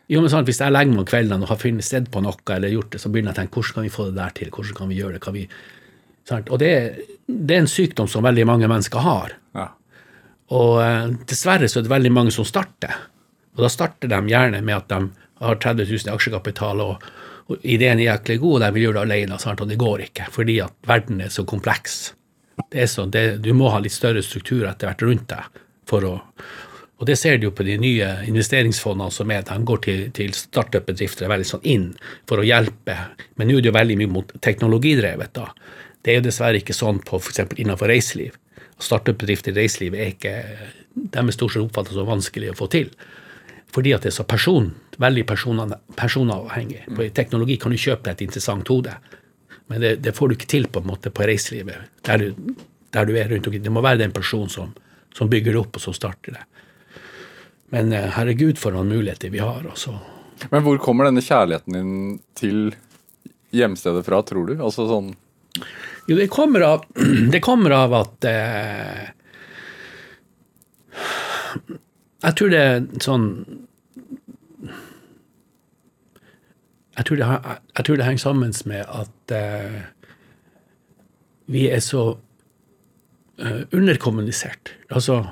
jo, men sant, Hvis jeg legger meg om kveldene og har funnet sted på noe, eller gjort det, så begynner jeg å tenke hvordan kan vi få det der til? Hvordan kan vi gjøre det? Kan vi, sant? Og det, det er en sykdom som veldig mange mennesker har. Ja. Og eh, dessverre så er det veldig mange som starter. Og da starter de gjerne med at de har 30 000 i aksjekapital, og ideen er jæklig god, og de vil gjøre det alene, sant? og det går ikke, fordi at verden er så kompleks. Det er så, det, du må ha litt større struktur etter hvert rundt deg. for å og det ser du jo på de nye investeringsfondene som er. De går til, til startup-bedrifter veldig sånn inn for å hjelpe. Men nå er det jo veldig mye mot teknologidrevet. da. Det er jo dessverre ikke sånn på f.eks. innenfor reiseliv. Startup-bedrifter i reiselivet er ikke de er stort sett oppfattet som vanskelig å få til. Fordi at det er så person, veldig personavhengig. På teknologi kan du kjøpe et interessant hode, men det, det får du ikke til på en måte på reiselivet. Der du, der du er rundt omkring. Det må være den personen som, som bygger det opp, og som starter det. Men eh, herregud, for noen muligheter vi har. Også. Men hvor kommer denne kjærligheten din til hjemstedet fra, tror du? Altså sånn Jo, det kommer av, <clears throat> det kommer av at eh, Jeg tror det er sånn jeg tror, det, jeg tror det henger sammen med at eh, vi er så eh, underkommunisert. Altså,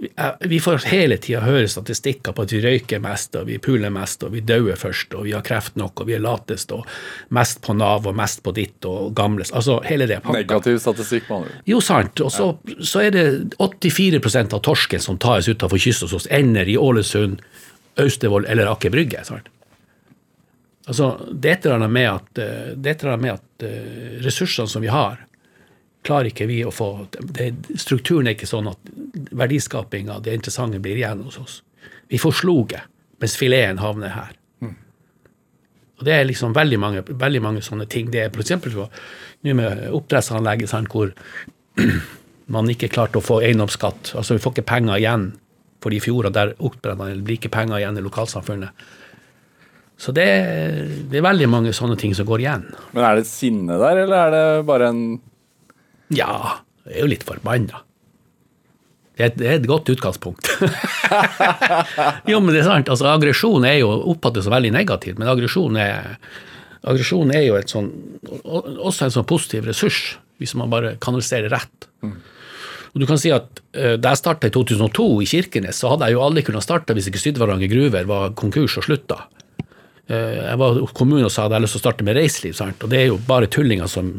vi, eh, vi får hele tida høre statistikker på at vi røyker mest, og vi puler mest, og vi dauer først, og vi har kreft nok, og vi er latest, og mest på Nav, og mest på ditt, og gamlest. Altså hele det pakka. negativ statistikk, med andre. Jo, sant. Og så, så er det 84% av torsken som tas utenfor kysten hos oss, ender i Ålesund, Austevoll eller Aker Brygge. sant? Altså, det er et eller annet med at, eh, det er med at eh, ressursene som vi har, klarer ikke vi å få det, Strukturen er ikke sånn at verdiskapinga, det interessante, blir igjen hos oss. Vi får sloget, mens fileten havner her. Og Det er liksom veldig mange, veldig mange sånne ting. Det er f.eks. nå med oppdrettsanlegget hvor <clears throat> man ikke klarte å få eiendomsskatt. Altså Vi får ikke penger igjen for de fjordene der oppdretterne blir ikke penger igjen i lokalsamfunnet. Så det, det er veldig mange sånne ting som går igjen. Men er det sinne der, eller er det bare en Ja, jeg er jo litt forbanna. Det det er et godt utgangspunkt. <laughs> jo, men det er sant. altså Aggresjon er jo oppfattes som veldig negativt, men aggresjon er, aggresjon er jo et sånn, også en sånn positiv ressurs, hvis man bare kanaliserer rett. Og du kan si at eh, Da jeg starta i 2002 i Kirkenes, så hadde jeg jo aldri kunnet starte hvis ikke Sydvaranger Gruver var konkurs og slutta. Eh, Jeg var hos kommunen og sa at jeg hadde lyst til å starte med reiseliv, sant? og det er jo bare tullinger som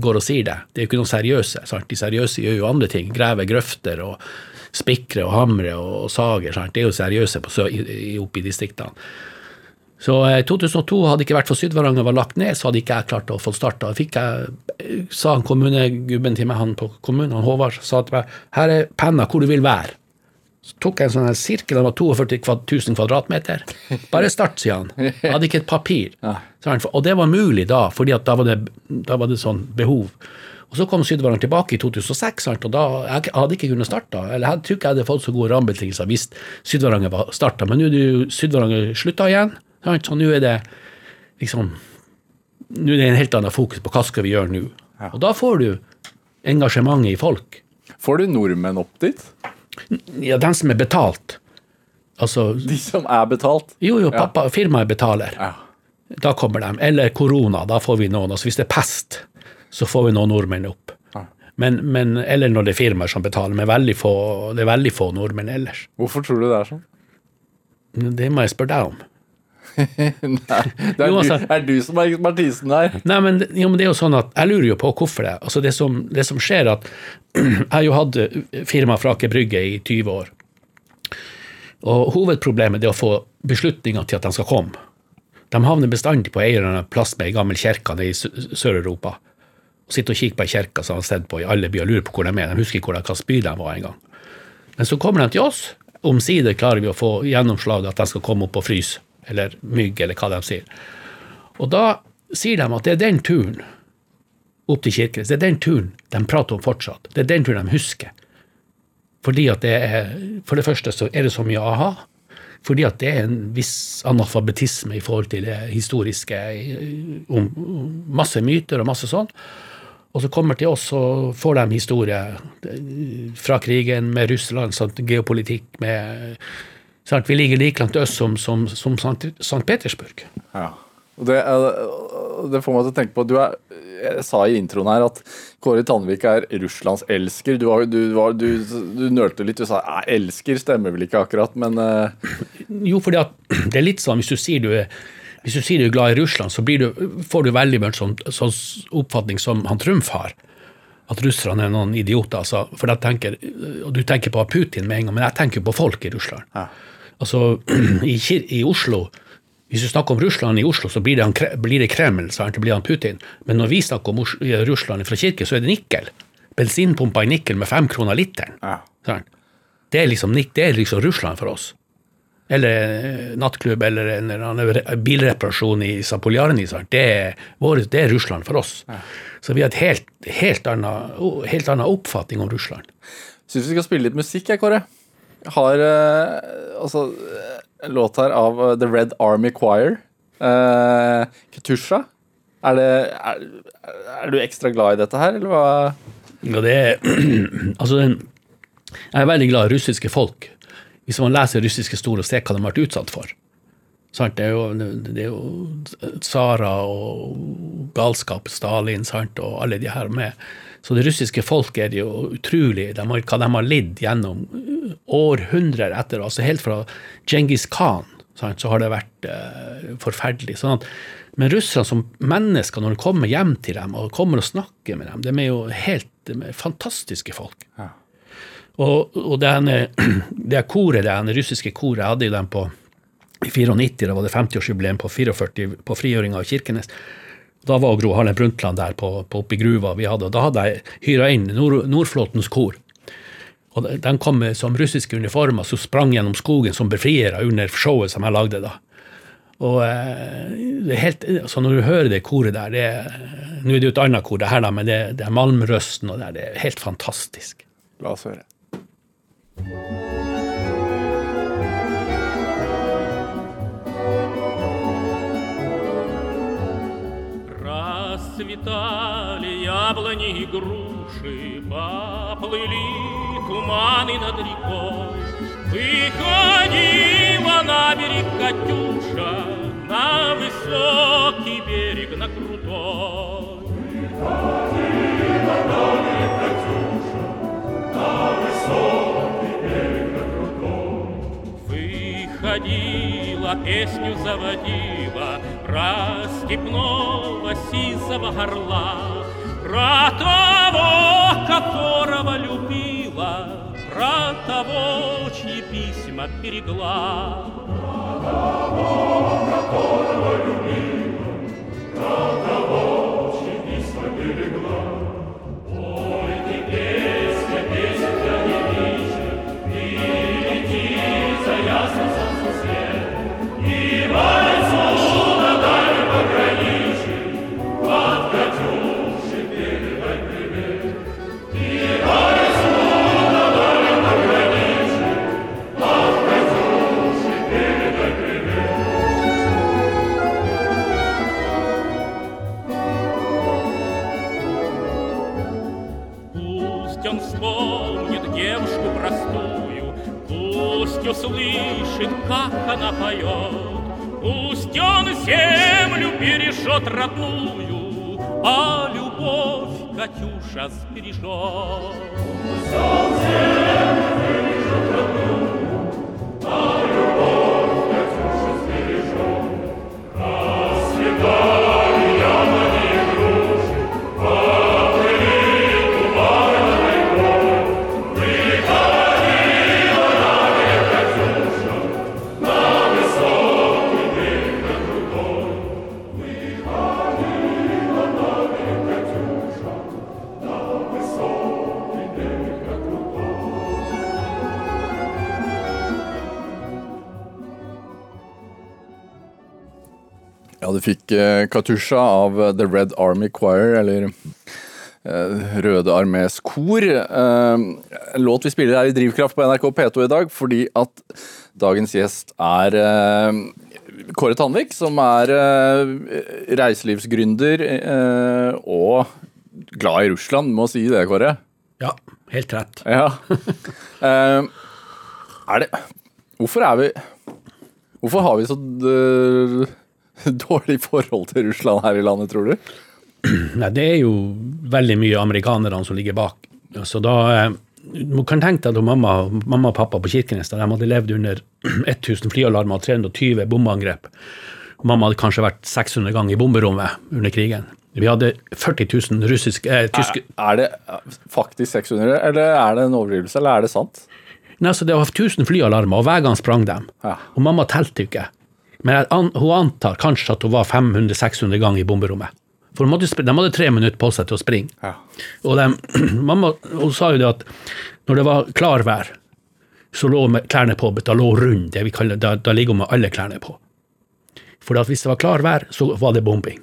går og sier det. Det er jo ikke noen seriøse. Sant? De seriøse gjør jo andre ting. Graver grøfter og spikre og hamre og sager. Sant? Det er jo seriøse på, i, i, oppe i distriktene. Så eh, 2002 hadde ikke vært for Sydvaranger var lagt ned, så hadde ikke jeg klart å få starta. Fikk jeg, eh, sa han kommunegubben til meg, han på kommunen, han Håvard, sa til meg her er penna hvor du vil være. Så tok jeg en sånn sirkel, den var 42 000 kvadratmeter. Bare start, sier han. Jeg hadde ikke et papir. Og det var mulig da, fordi da var det, da var det sånn behov. Og så kom Sydvaranger tilbake i 2006, og da jeg hadde ikke kunnet starte. Eller jeg tror ikke jeg hadde fått så gode rammebetingelser hvis Sydvaranger var starta. Men nå er Sydvaranger slutta igjen, så nå er det liksom Nå er det en helt annen fokus på hva skal vi gjøre nå. Og da får du engasjementet i folk. Får du nordmenn opp dit? Ja, den som er betalt. Altså, <laughs> De som er betalt? jo, jo, pappa, firmaet betaler. Ja. Da kommer de. Eller korona, da får vi noen. Altså, hvis det er pest, så får vi noen nordmenn opp. Men, men, eller når det er firmaer som betaler, men få, det er veldig få nordmenn ellers. Hvorfor tror du det er sånn? Det må jeg spørre deg om. Nei, det er, Jo, altså- du, er du som er ekspertisen her. Nei, men, jo, men det er jo sånn at jeg lurer jo på hvorfor det. Altså det, som, det som skjer, at <clears throat> jeg har jo hatt firma fra Aker Brygge i 20 år. Og hovedproblemet er å få beslutninger til at de skal komme. De havner bestandig på en eller annen plass med ei gammel kirke i Sø- Sør-Europa. Og sitter og kikker på ei kirke som de har sett på i alle byer lurer på hvor de er. De husker ikke hvilken by de var engang. Men så kommer de til oss. Omsider klarer vi å få gjennomslag at de skal komme opp og fryse, eller mygg, eller hva de sier. Og da sier de at det er den turen opp til Kirkenes, det er den turen de prater om fortsatt. Det er den turen de husker. Fordi at det er, For det første så er det så mye aha. Fordi at det er en viss analfabetisme i forhold til det historiske, om masse myter og masse sånn. Og så kommer til oss og får de historie eh, fra krigen med Russland, sånn, geopolitikk med sant, Vi ligger like langt øst som, som, som St. Petersburg. Ja. Det, er- det får meg til å tenke på du er, Jeg sa i introen her at Kåre Tandvik er Russlands elsker. Du, var, du, var, du, du nølte litt. Du sa elsker stemmer vel ikke akkurat, men uh... Jo, fordi at <clears throat> det er litt sånn hvis du sier du er hvis du sier du er glad i Russland, så blir du, får du veldig mye sånn, sånn oppfatning som han Trumf har. At russerne er noen idioter. Altså, for tenker, og Du tenker på Putin med en gang, men jeg tenker på folk i Russland. Altså, <clears throat> i, I Oslo Hvis du snakker om Russland i Oslo, så blir det, han, blir det Kreml, sant? det blir han Putin. Men når vi snakker om Russland fra kirke, så er det nikkel. Bensinpumpa i nikkel med fem kroner literen. Ja. Det, er liksom, det er liksom Russland for oss. eller eh, nattklubb eller en eller annen bilreparasjon i Zapoljarny, det, det er Russland for oss. Så vi har et helt, helt helt annen oppfatning om Russland. Syns vi skal spille litt musikk, jeg, Kåre. Har eh, altså eh, en låt her av eh, The Red Army Choir. Uh, Ketusha. Er, det, er, er du ekstra glad i dette her, eller hva? Ja, det er <clears throat> Altså, jeg er veldig glad i russiske folk. Hvis man leser russiske store og ser hva de har vært utsatt for. Sant? Det er jo, det er jo Sara og galskap, Stalin sant? og alle de her med. Så det russiske folk er jo utrolig de har, hva de har lidd gjennom århundrer etter. altså Helt fra Djengis Khan sant? så har det vært uh, forferdelig. sånn at men russerne som mennesker, når de kommer hjem til dem og kommer og snakker med dem, de er jo helt de er fantastiske folk. Og, og det, ene, <clears throat> det koret, det russiske koret, jeg hadde jo dem på i 94, da var det 50-årsjubileum på 44 på frigjøringa av Kirkenes. Da var Gro Harlem Brundtland der på, på oppi gruva vi hadde, og da hadde jeg hyra inn Nord, Nordflåtens kor. Og de- kom med som russiske uniformer som sprang gjennom skogen som befriere under showet som jeg lagde da. Og eh, det er helt, så Når du hører det koret der det Nå er det jo et annet kor, det her da, men det, det er Malmrøsten, og det, er- det er helt fantastisk. La oss høre. Расцветали яблони и груши, поплыли туманы над рекой. Выходила на берег Катюша, на высокий берег, на крутой. Выходила, песню заводила Про степного сизого горла Про того, которого любила Про того, чьи письма берегла. Пусть услышит, как она поет, Пусть он землю бережет родную, А любовь Катюша сбережет. Ja, du fikk eh, Katusha av The Red Army Choir, eller eh, Røde Armés kor. Eh, en låt vi spiller her i Drivkraft på NRK P2 i dag, fordi at dagens gjest er Kåre Tanvik, som er reiselivsgründer og glad i Russland. Må si det, Kåre. Ja, helt rett. Ja. Er det Hvorfor er vi Hvorfor har vi så <laughs> dårlig forhold til Russland her i landet, tror du? <clears throat> Nei, det er jo veldig mye amerikanerne som ligger bak. Så da eh, Du kan tenke deg at mamma, mamma og pappa på Kirkenes de hadde levd under <clears throat> 1000 flyalarmer og 320 bombeangrep. Mamma hadde kanskje vært 600 ganger i bomberommet under krigen. Vi hadde 40 000 russiske, eh, tyske Er det faktisk 600, eller er det en overdrivelse, eller er det sant? Nei, altså, Det var 1000 flyalarmer, og hver gang sprang dem. Ja. Og mamma telte ikke. Men an, hun antar kanskje at hun var 500-600 ganger i bomberommet. For hun måtte, de hadde tre minutter på seg til å springe. Og de, <clears throat> mamma hun sa jo det at når det var klarvær, så lå med klærne på, da lå rund, det vi kaller, da, da ligger hun med alle klærne på. For hvis det var klar vær, så var det bombing.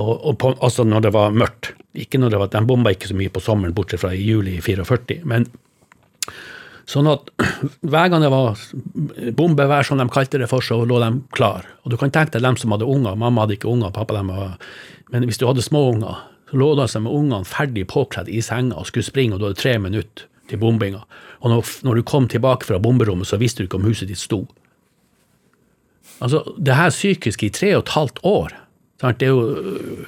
Og, og på, altså når det var mørkt. Ikke når det var, De bomba ikke så mye på sommeren, bortsett fra i juli i 44. Men sånn at det var bombevær, som de kalte det for, så lå de klar. Og du kan tenke deg dem som hadde unger. Mamma hadde ikke unger, pappa dem var Men hvis du hadde små unger, så lå de altså med ungene ferdig påkledd i senga og skulle springe, og du hadde tre minutter til bombinga. Og når, når du kom tilbake fra bomberommet, så visste du ikke om huset ditt sto. Altså, det her psykiske i tre og et halvt år. Sant? Det er jo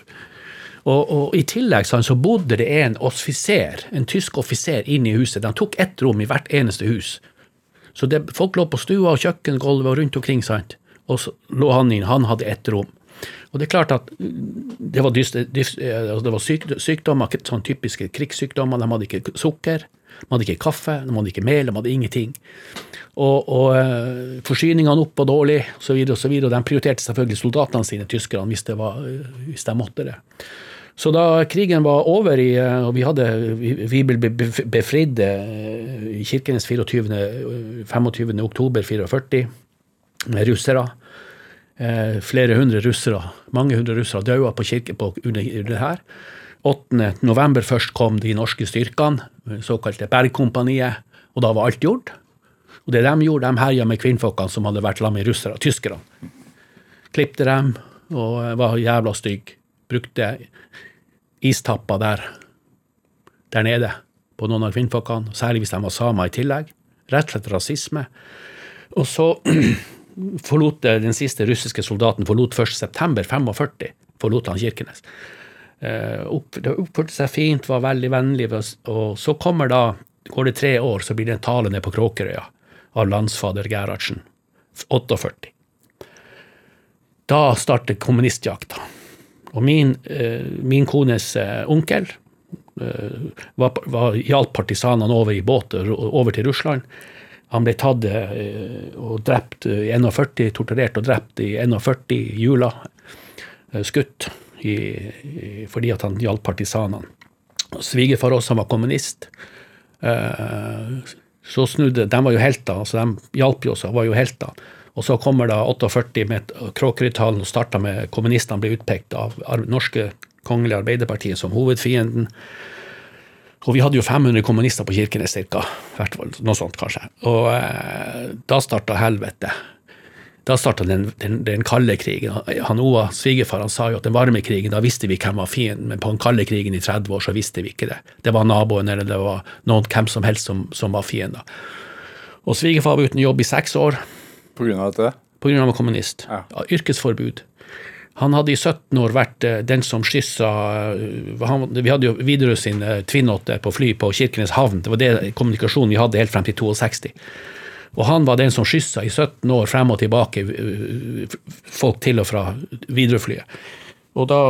og, og I tillegg sånn, så bodde det en offiser, en tysk offiser inne i huset. De tok ett rom i hvert eneste hus. Så det, folk lå på stua og kjøkkengulvet og rundt omkring, sant? og så lå han inn. Han hadde ett rom. Og Det er klart at det var, dyst, dyst, altså det var syk, sykdommer, sånn typiske krigssykdommer. De hadde ikke sukker, de hadde ikke kaffe, de hadde ikke mel, de hadde ingenting. Og, og uh, forsyningene opp og dårlig, osv. videre Og de prioriterte selvfølgelig soldatene sine, tyskerne, hvis, var, hvis de måtte det. Så da krigen var over, i, og vi, hadde, vi ble befridd i Kirkenes 24. 25. oktober 44 med russere. Eh, flere hundre russere, mange hundre russere daua på kirke på, under det her. 8. november først kom de norske styrkene, såkalte Bergkompaniet, og da var alt gjort. Og det de gjorde, de herja med kvinnfolkene som hadde vært sammen med russere, tyskerne. Klipte dem og var jævla stygge. Brukte istapper der, der nede på noen av kvinnfolkene, særlig hvis de var samer i tillegg. Rett og slett rasisme. Og så <clears throat> forlot den siste russiske soldaten forlot 1. september 45, forlot han Kirkenes. Opp, det oppførte seg fint, var veldig vennlig, og så kommer da, går det tre år, så blir det en tale nede på Kråkerøya av landsfader Gerhardsen, 48. Da starter kommunistjakta. Og min, uh, min kones uh, onkel var, var, hjalp partisanene over i båt over til Russland. Han ble tatt og drept i 41, torturert og drept i 41 i jula. Skutt i, i, fordi at han hjalp partisanene. Svigerfar også, han var kommunist. Så snudde De var jo helter, så de hjalp jo oss, var jo helter. Og så kommer da 48 med Kråkerøytalen og starta med kommunistene ble utpekt av norske kongelige Arbeiderpartiet som hovedfienden. Og vi hadde jo 500 kommunister på Kirkenes ca. Noe sånt, kanskje. Og eh, da starta helvete. Da starta den, den, den, kalde krigen. Han Oa, svigerfar, han sa jo at den varme krigen, da visste vi hvem var fienden, men på den kalde krigen i 30 år så visste vi ikke det. Det var naboen eller det var noen, hvem som helst som, som var fienden. Og svigerfar var uten jobb i seks år. På grunn av dette? På grunn av han var kommunist. Ja. Yrkesforbud. Han hadde i 17 år vært den som skyssa Vi hadde jo Widerøe sin Twin-8 på fly på Kirkenes havn. Det var det kommunikasjonen vi hadde helt frem til 62. Og han var den som skyssa i 17 år frem og tilbake folk til og fra Widerøe-flyet. Og da,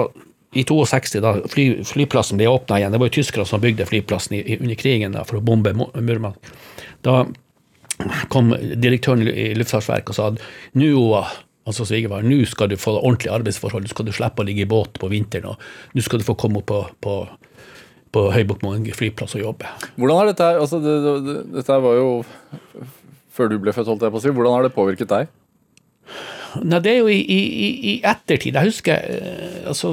i 62, da fly, flyplassen ble åpna igjen, det var jo tyskere som bygde flyplassen i, under krigen da, for å bombe Murmansk, da kom direktøren i Luftfartsverket og sa at nå altså svigerfar, nå skal du få ordentlige arbeidsforhold, nå skal du slippe å ligge i båt på vinteren, og nå skal du få komme opp på, på, på Høybuktmoen flyplass og jobbe. Hvordan har dette altså det, det, Dette var jo før du ble født, holdt jeg på å si. Hvordan har det påvirket deg? Nei, det er jo i, i, i ettertid. Jeg husker altså,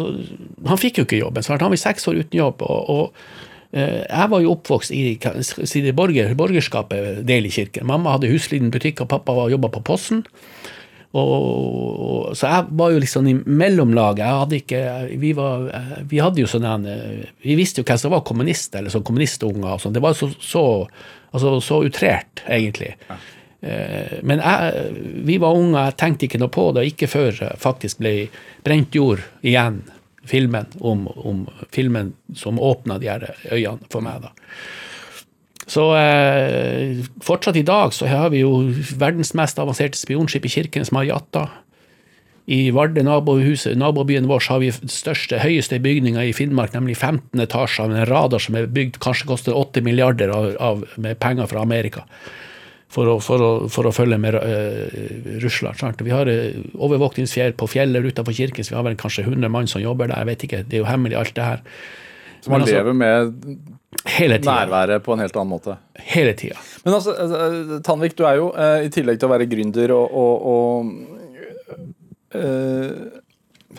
Han fikk jo ikke jobben. Så han var seks år uten jobb. og, og jeg var jo oppvokst i, i borger, borgerskapet del i kirken. Mamma hadde husliten butikk, og pappa jobba på Posten. Og, så jeg var jo liksom i mellomlaget. Jeg hadde ikke, vi, var, vi hadde jo sånn Vi visste jo hvem som var kommunist, eller sånn kommunistunger. Og sånn. Det var så, så, altså, så utrert, egentlig. Ja. Men jeg, vi var unge, jeg tenkte ikke noe på det. Ikke før faktisk ble Brent jord igjen filmen om, om filmen som åpna de her øyene for meg. da. Så eh, fortsatt i dag så har vi jo verdens mest avanserte spionskip i Kirkenes Mariatta. I Vardø, nabohuset, nabobyen vår, har vi største, høyeste bygninga i Finnmark, nemlig 15 etasjer med en radar som er bygd kanskje koster 8 milliarder av, av, med penger fra Amerika. For å, for å, for å følge med uh, Russland. Sant? Vi har uh, overvåkningsfjell på fjellet utenfor Kirkens, vi har vel kanskje 100 mann som jobber der. Jeg vet ikke, Det er jo hemmelig, alt det her. Så man altså, lever med nærværet på en helt annen måte. Hele tida. Men altså, eh, Tanvik, du er jo eh, i tillegg til å være gründer og, og, og eh,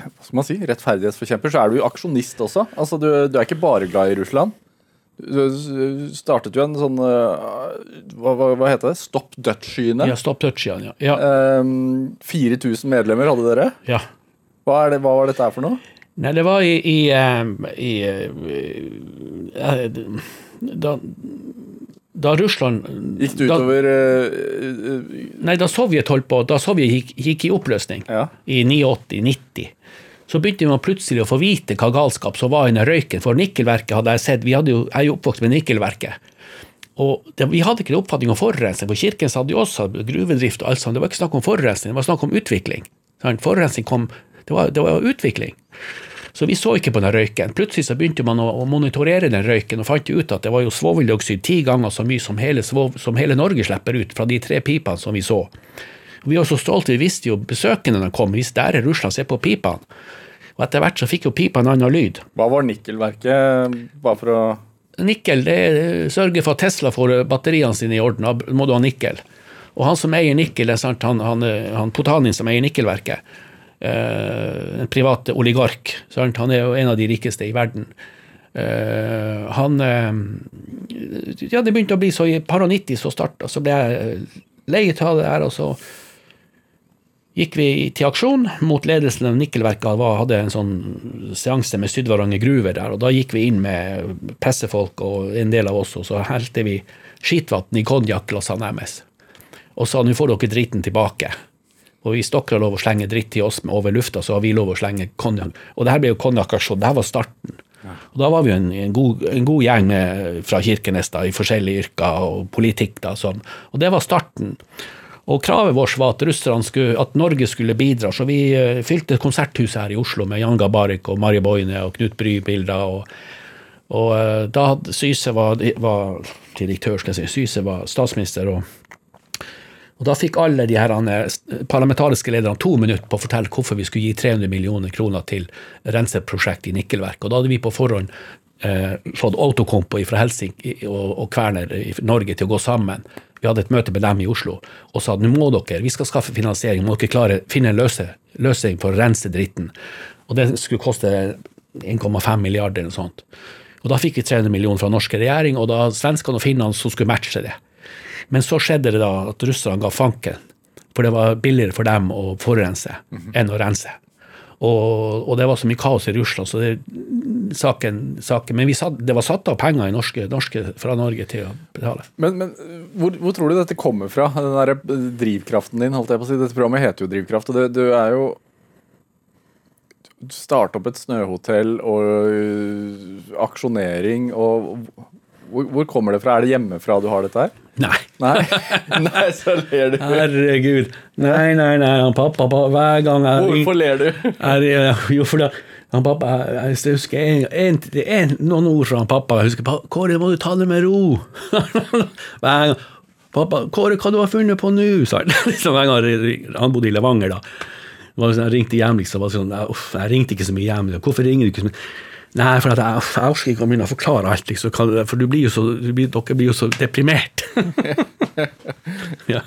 Hva skal man si? Rettferdighetsforkjemper, så er du jo aksjonist også. Altså, du, du er ikke bare glad i Russland. Du startet jo en sånn eh, Hva, hva, heter det? Stopp Dutch-skyene. Ja, stopp dødskyene, ja. Ja. Eh, 4000 medlemmer hadde dere. ja. Hva, er det, hva var dette her for noe? Nei, det var i, i, eh, i eh, eh, da, da Russland Gikk det da, utover eh, Nei, da Sovjet holdt på, da Sovjet gikk, gikk i oppløsning Ja. i 89-90, så begynte man plutselig å få vite hva galskap som var den røyken. For nikkelverket hadde jeg sett, jo, jeg er jo oppvokst med nikkelverket. Og det, Vi hadde ikke en oppfatning om forurensning, for Kirkens hadde jo også gruvedrift. og alt sånt. Det var ikke snakk om forurensning, det var snakk om utvikling. Forurensning kom, det var, det var utvikling. Så vi så ikke på den røyken. Plutselig så begynte man å, monitorere den røyken og fant ut at det var jo svoveldioksid ti ganger så mye som hele, som hele Norge slipper ut fra de tre pipene som vi så. Vi var så stolte, vi visste jo besøkende de kom, hvis der er Russland, se på pipene. Og etter hvert så fikk jo pipa en annen lyd. Hva var nikkelverket? Bare for å Nikkel det sørger for at Tesla får batteriene sine i orden. Da må du ha nikkel. Og han som eier nikkel, han, han, han Potanin som eier nikkelverket, eh, en privat oligark, sant? han er jo en av de rikeste i verden. Eh, han eh, Ja, det begynte å bli så i par og 90 så starta, så ble jeg lei av det her, og så gikk vi til aksjon mot ledelsen av nikkelverket. Vi hadde en sånn seanse med Sydvaranger gruver der, og da gikk vi inn med pressefolk og en del av oss, og så helte vi skitvann i konjakkglassene deres. Og sa nå får dere driten tilbake. Og hvis dere har lov å slenge dritt til oss med over lufta, så har vi lov å slenge konjakk. Og det her ble jo konjakkaksjon. Det her var starten. Og da var vi jo en, en, god, en god gjeng med, fra Kirkenes da, i forskjellige yrker og politikk. da, sånn. Og det var starten. Og kravet vårt var at skulle, at Norge skulle bidra, så vi eh, fylte konserthuset her i Oslo med Jan Gabarik og Marje Boine og Knut Bry-bilder. Og, og eh, da Syse var, var direktør, skal jeg si, Syse var statsminister. og og Da fikk alle de her parlamentariske lederne to minutter på å fortelle hvorfor vi skulle gi 300 millioner kroner til renseprosjekt i nikkelverk. Og Da hadde vi på forhånd eh, fått Autokompo fra Helsinki og, og Kverner i Norge til å gå sammen. Vi hadde et møte med dem i Oslo og sa nå må dere, vi skal skaffe finansiering, må dere klare finne en løse, løsning for å rense dritten. Og det skulle koste 1,5 milliarder eller noe sånt. Og Da fikk vi 300 millioner fra norske regjering, og da svenskene og finnene som skulle matche det. Men så skjedde det da at russerne ga fanken, for det var billigere for dem å forurense enn å rense. Og, og det var så mye kaos i Russland, så det, saken, saken Men satt, det var satt av penger norske, norske, fra Norge til å betale. Men, men hvor, hvor tror du dette kommer fra? Den der drivkraften din? holdt jeg på å si. Dette programmet heter jo Drivkraft. og det, Du er jo Starte opp et snøhotell og øh, aksjonering og hvor, hvor kommer det fra? Er det hjemmefra du har dette her? Nei. Nei, <laughs> Nei så ler du. Herregud. Nei, nei, nei. Han pappa, pappa hver gang jeg Hvorfor ler du? er, Jo, for da han pappa, jeg jeg husker en, en, er noen ord fra han pappa. Jeg husker, pappa, Kåre, må du ta det med ro? <laughs> Hver gang. Pappa, Kåre, hva du har funnet på nå? sa han. <laughs> Liksom hver gang han bodde i Levanger, da. Sånn, Jeg ringte hjem, liksom. var sånn, uff, jeg ringte ikke så mye hjem. Hvorfor ringer du ikke så mye? Nei, for at jeg, jeg orker ikke å begynne å forklare alt, liksom. For du blir så, du blir, dere blir jo så deprimert. <laughs> ja.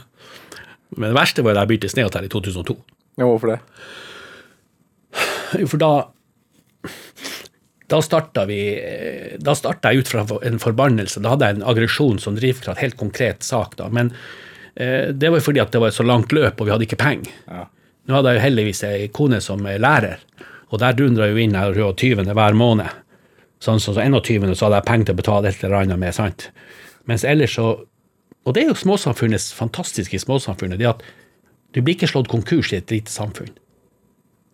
Men det verste var da jeg begynte i Snehotel i 2002. Ja, hvorfor det? Jo, For da da starta vi Da starta jeg ut fra en forbannelse. Da hadde jeg en aggresjon som drivkraft, helt konkret sak, da. Men eh, det var fordi at det var et så langt løp, og vi hadde ikke penger. Ja. Nå hadde jeg jo heldigvis ei kone som er lærer, og der dundra jo inn her 20. hver måned. Sånn som så 21. så hadde jeg penger til å betale et eller annet med, sant. Mens ellers så Og det er jo småsamfunnets fantastiske småsamfunnet, det at du blir ikke slått konkurs i et lite samfunn.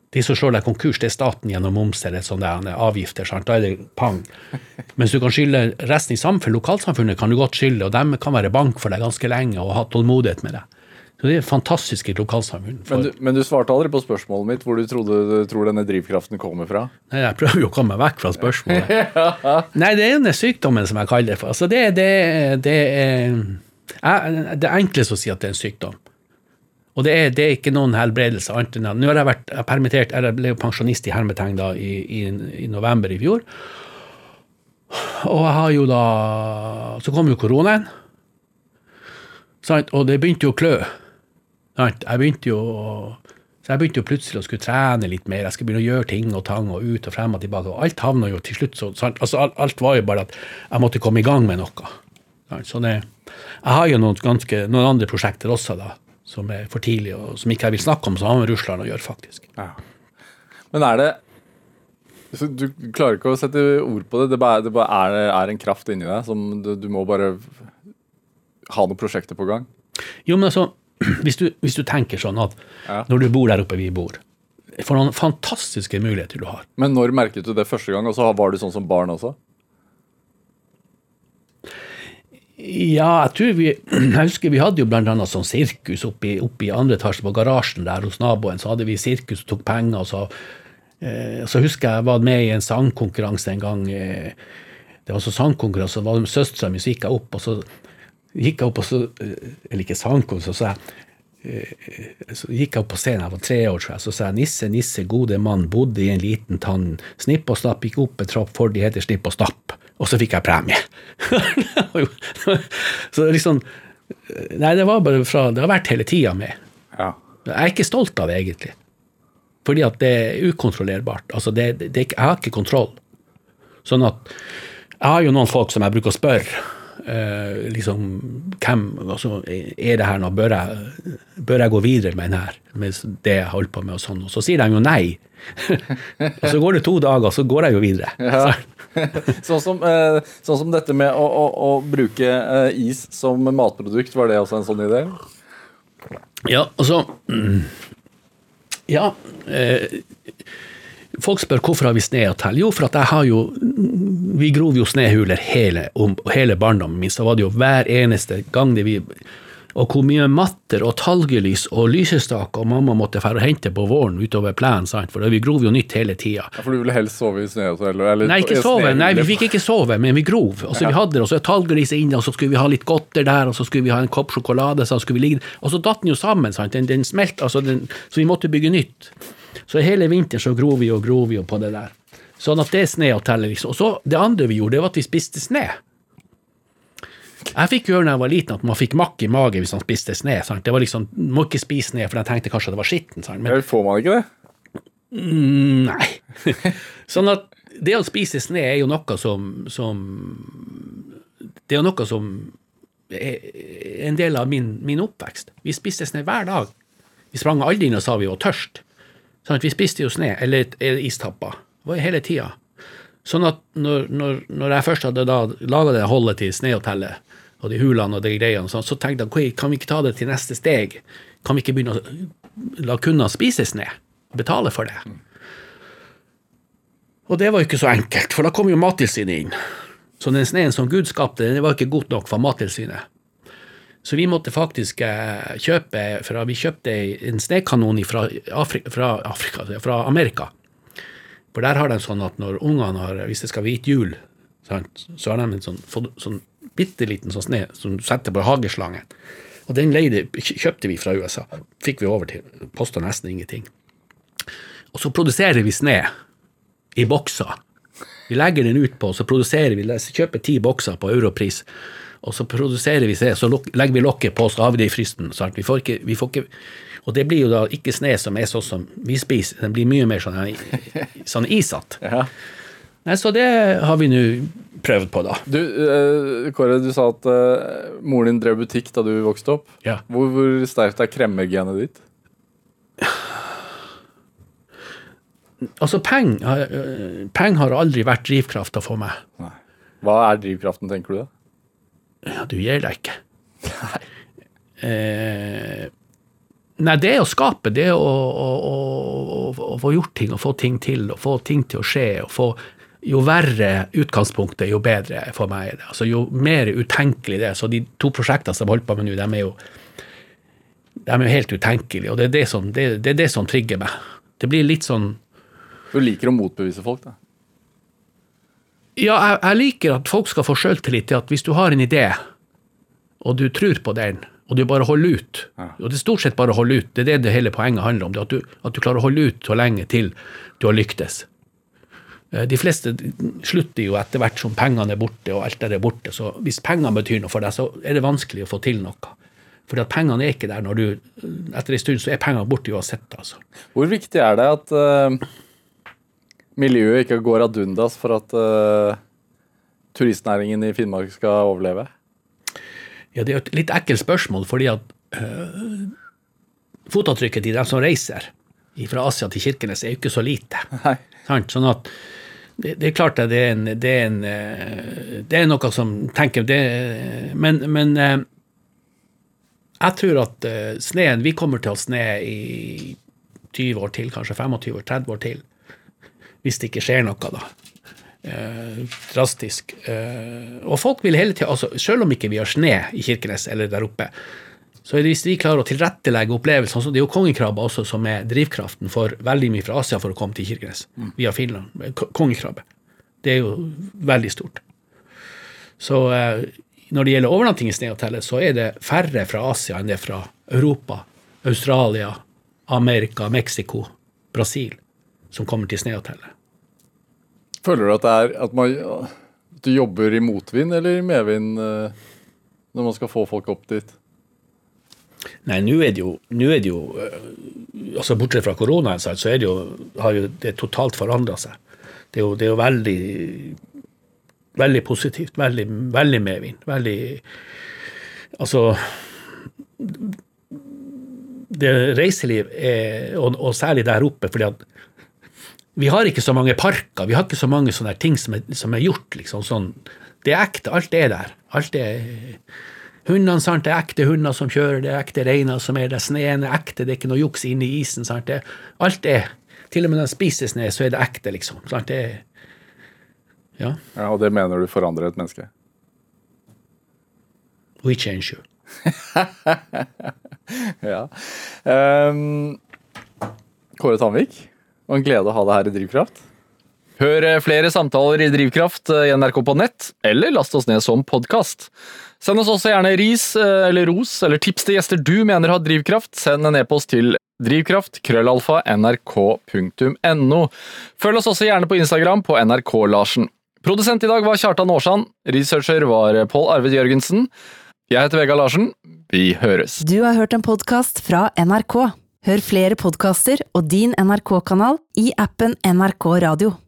De som slår deg konkurs, det er staten gjennom moms eller sånne avgifter. Sant? Da er det pang. <laughs> Mens du kan skylde resten i samfunnet, lokalsamfunnet kan du godt skylde, og de kan være bank for deg ganske lenge og ha tålmodighet med deg. Så det er fantastiske lokalsamfunn. Men du, men du svarte aldri på spørsmålet mitt hvor du trodde du tror denne drivkraften kommer fra. Nei, jeg prøver jo å komme meg vekk fra spørsmålet. <laughs> Nei, det er denne den sykdommen som jeg kaller det for. Altså, det, det, det, er, jeg, det er enklest å si at det er en sykdom. Og det er, det er ikke noen helbredelse. annet enn Nå har jeg vært permittert, eller ble jo pensjonist i hermetegn da, i, i, i november i fjor. Og jeg har jo da Så kom jo koronaen. Og det begynte jo å klø. Jeg begynte jo Så jeg begynte jo plutselig å skulle trene litt mer. Jeg skulle begynne å gjøre ting og tang og ut og frem og tilbake. Og alt havna jo til slutt så? Altså, alt, var jo bare at jeg måtte komme i gang med noe. Så det, jeg har jo noen, ganske, noen andre prosjekter også, da, som er for tidlig, og som ikke jeg vil snakke om, som har med Russland å gjøre, faktisk. Men er det Du klarer ikke å sette ord på det. Det bare, det bare er, er en kraft inni deg som du, du må bare ha noen prosjekter på gang. Jo, men altså, <clears throat> hvis du, hvis du tenker sånn at Ja. når du bor der oppe vi bor, for noen fantastiske muligheter du har. Men når merket du det første gang? Og så var du sånn som barn også? Ja, jeg tror vi <clears throat> Jeg husker vi hadde jo blant annet sånn sirkus oppe i, andre etasje på garasjen der hos naboen. Så hadde vi sirkus og tok penger, og så eh, Så husker jeg jeg var med i en sangkonkurranse en gang. Eh, det var så sangkonkurranse, så var det søstera mi, som gikk jeg opp, og så gikk jeg opp, og så eh, Eller ikke sangkonkurranse, så sa jeg eh, så gikk jeg opp på scenen, jeg var tre år, tror så sa jeg 'Nisse, nisse, gode mann, bodde i en liten tann. Snipp og snapp, gikk opp en trapp, for de heter Snipp og snapp. Og så fikk jeg premie. <laughs> så liksom Nei, det var bare fra Det har vært hele tida med. Ja. Jeg er ikke stolt av det, egentlig. Fordi at det er ukontrollerbart. Altså, det, det, jeg har ikke kontroll. Sånn at Jeg har jo noen folk som jeg bruker å spørre. Uh, liksom, hvem, altså, Er det her nå? Bør jeg, bør jeg gå videre med denne. Med det jeg holder på med, og sånn. Og så sier de jo nei. Og så går det to dager, så går jeg jo videre. Ja. <laughs> sånn, som, eh, sånn som dette med å, å, å bruke eh, is som matprodukt, var det også en sånn idé? Ja, altså Ja. Eh, folk spør hvorfor har vi snehotell. Jo, for at jeg har jo Vi grov jo snehuler hele, hele barndommen min. Så var det jo hver eneste gang det vi Og hvor mye matter og talgelys og lysestaker mamma måtte fære og hente på våren utover plenen, sant? for vi grov jo nytt hele tida. Ja, for du ville helst sove i snøhotell? Eller, Nei, ikke sove. Nei, vi fikk ikke sove, men vi grov. Og så vi hadde det, og så talglyset inne, og så skulle vi ha litt godter der, og så skulle vi ha en kopp sjokolade, så skulle vi ligge Og så datt den jo sammen, sant. Den, den smelt, altså den, så vi måtte bygge nytt. Så hele vinteren så grov vi og grov vi jo på det der. Sånn at det er snehotellet, liksom. Og så det andre vi gjorde, det var at vi spiste sne. Jeg fikk høre da jeg var liten at man fikk makk i magen hvis man spiste sne. Sant? Det var liksom, må ikke spise sne, for jeg tenkte kanskje det var skitten. Sant? Men Får man ikke det? Mm, Nei. <laughs> sånn at det å spise sne er jo noe som, som Det er jo noe som er en del av min, min oppvekst. Vi spiste sne hver dag. Vi sprang aldri inn og sa vi var tørst. Sånn at vi spiste jo sne, eller, eller istapper. Det var hele tida. Sånn at når, når, når jeg først hadde laga det holdet til snehotellet, og de hulene og de greiene, sånn, så tenkte jeg kan vi ikke ta det til neste steg? Kan vi ikke begynne å la kundene spise sne? Betale for det? Og det var jo ikke så enkelt, for da kom jo Mattilsynet inn. Så den sneen som Gud skapte, den var ikke god nok for Mattilsynet. Så vi måtte faktisk eh, kjøpe for Vi kjøpte en snekanon fra, Afri, fra, Afrika, fra Amerika. For der har de sånn at når ungene har Hvis det skal være hvit jul, så har de en sånn, sånn bitte liten sånn sne som du setter på hageslangen. Og den leide, kjøpte vi fra USA. Fikk vi over til. Kosta nesten ingenting. Og så produserer vi sne i bokser. Vi legger den ut på, så produserer vi, så kjøper ti bokser på europris, og så produserer vi sne, så legger vi lokket på, så har vi det i frysten. Vi får ikke, vi får ikke, og det blir jo da ikke sne som er sånn som vi spiser, den blir mye mer sånn, sånn isete. Ja. Nei, så det har vi nå prøvd på, da. Du, eh, Kåre, du sa at eh, moren din drev butikk da du vokste opp. Ja. Hvor, hvor sterkt er kremmergenet ditt? Altså, penger øh, peng har aldri vært drivkrafta for meg. Hva er drivkraften, tenker du da? Ja, du gir deg ikke. <laughs> Eh, nei, det er å skape, det er å, å, å, å få gjort ting og få ting til, og få ting til å skje. og få jo verre utgangspunktet, jo bedre for meg er det. Altså, jo mer utenkelig det er. Så de to prosjektene som jeg holder på med nå, de er jo de er jo helt utenkelige. Og det er det, som, det, det er det som trigger meg. Det blir litt sånn Du liker å motbevise folk, da. Ja, jeg, jeg liker at folk skal få sjøltillit til at hvis du har en idé, og du tror på den, og du bare holder ut Og det er stort sett bare å holde ut. Det er det det hele poenget handler om. det At du, at du klarer å holde ut så lenge til du har lyktes. Eh, De fleste slutter jo etter hvert som pengene er borte, og alt det er borte. Så hvis pengene betyr noe for deg, så er det vanskelig å få til noe. Fordi at pengene er ikke der når du Etter en stund så er pengene borte uansett, altså. Hvor viktig er det at uh, miljøet ikke går ad undas for at uh, turistnæringen i Finnmark skal overleve? Ja, det er et litt ekkelt spørsmål, fordi at uh, fotavtrykket til dem som reiser fra Asia til Kirkenes, er jo ikke så lite. Nei. Sånn at det, det er klart at det er, en, det, er en, øh, det er noe som tenker det, Men, men øh, jeg tror at øh, sneen Vi kommer til å sne i 20 år til, kanskje 25 år, 30 år til. Hvis det ikke skjer noe, da. Eh, drastisk. Eh, og folk vil hele tida, altså, selv om ikke vi har sne i Kirkenes eller der oppe, så hvis vi klarer å tilrettelegge opplevelsen så Det er jo kongekrabbe også som er drivkraften for veldig mye fra Asia for å komme til Kirkenes, via Finland. Kongekrabbe. Det er jo veldig stort. Så eh, når det gjelder overnatting i Snehotellet, så er det færre fra Asia enn det er fra Europa, Australia, Amerika, Mexico, Brasil som kommer til Snehotellet. Føler du at, det er, at, man, at du jobber i motvind eller i medvind eh, når man skal få folk opp dit? Nei, nå er det jo, er det jo øh, altså Bortsett fra koronaen, så er det jo, har jo det totalt forandra seg. Det er jo, det er jo veldig veldig positivt. Veldig, veldig medvind. Veldig Altså det Reiseliv er, og, og særlig der oppe, fordi at vi har ikke så mange parker, vi har ikke så mange sånne ting som er, som er gjort. liksom sånn. Det er ekte, alt er der. Alt er Hundene, sant, det er ekte hunder som kjører, det er ekte reiner som er der, sneen er ekte, det er ikke noe juks inni isen. sant, det, Alt er Til og med når de spiser sne, så er det ekte, liksom. sant, det Ja. Ja, Og det mener du forandrer et menneske? We change you. <laughs> Ja. Um, Kåre Tanvik, og en glede å ha deg her i Drivkraft. Hør eh, flere samtaler i Drivkraft eh, i NRK på nett, eller last oss ned som podkast. Send oss også gjerne ris eh, eller ros eller tips til gjester du mener har drivkraft. Send en e-post til drivkraft krøllalfa nrk.no. Følg oss også gjerne på Instagram på nrk-larsen. Produsent i dag var Kjartan Aarsand. Researcher var Pål Arvid Jørgensen. Jeg heter Vegard Larsen. Vi høres. Du har hørt en podkast fra NRK. Hør flere podkaster og din NRK-kanal i appen NRK Radio.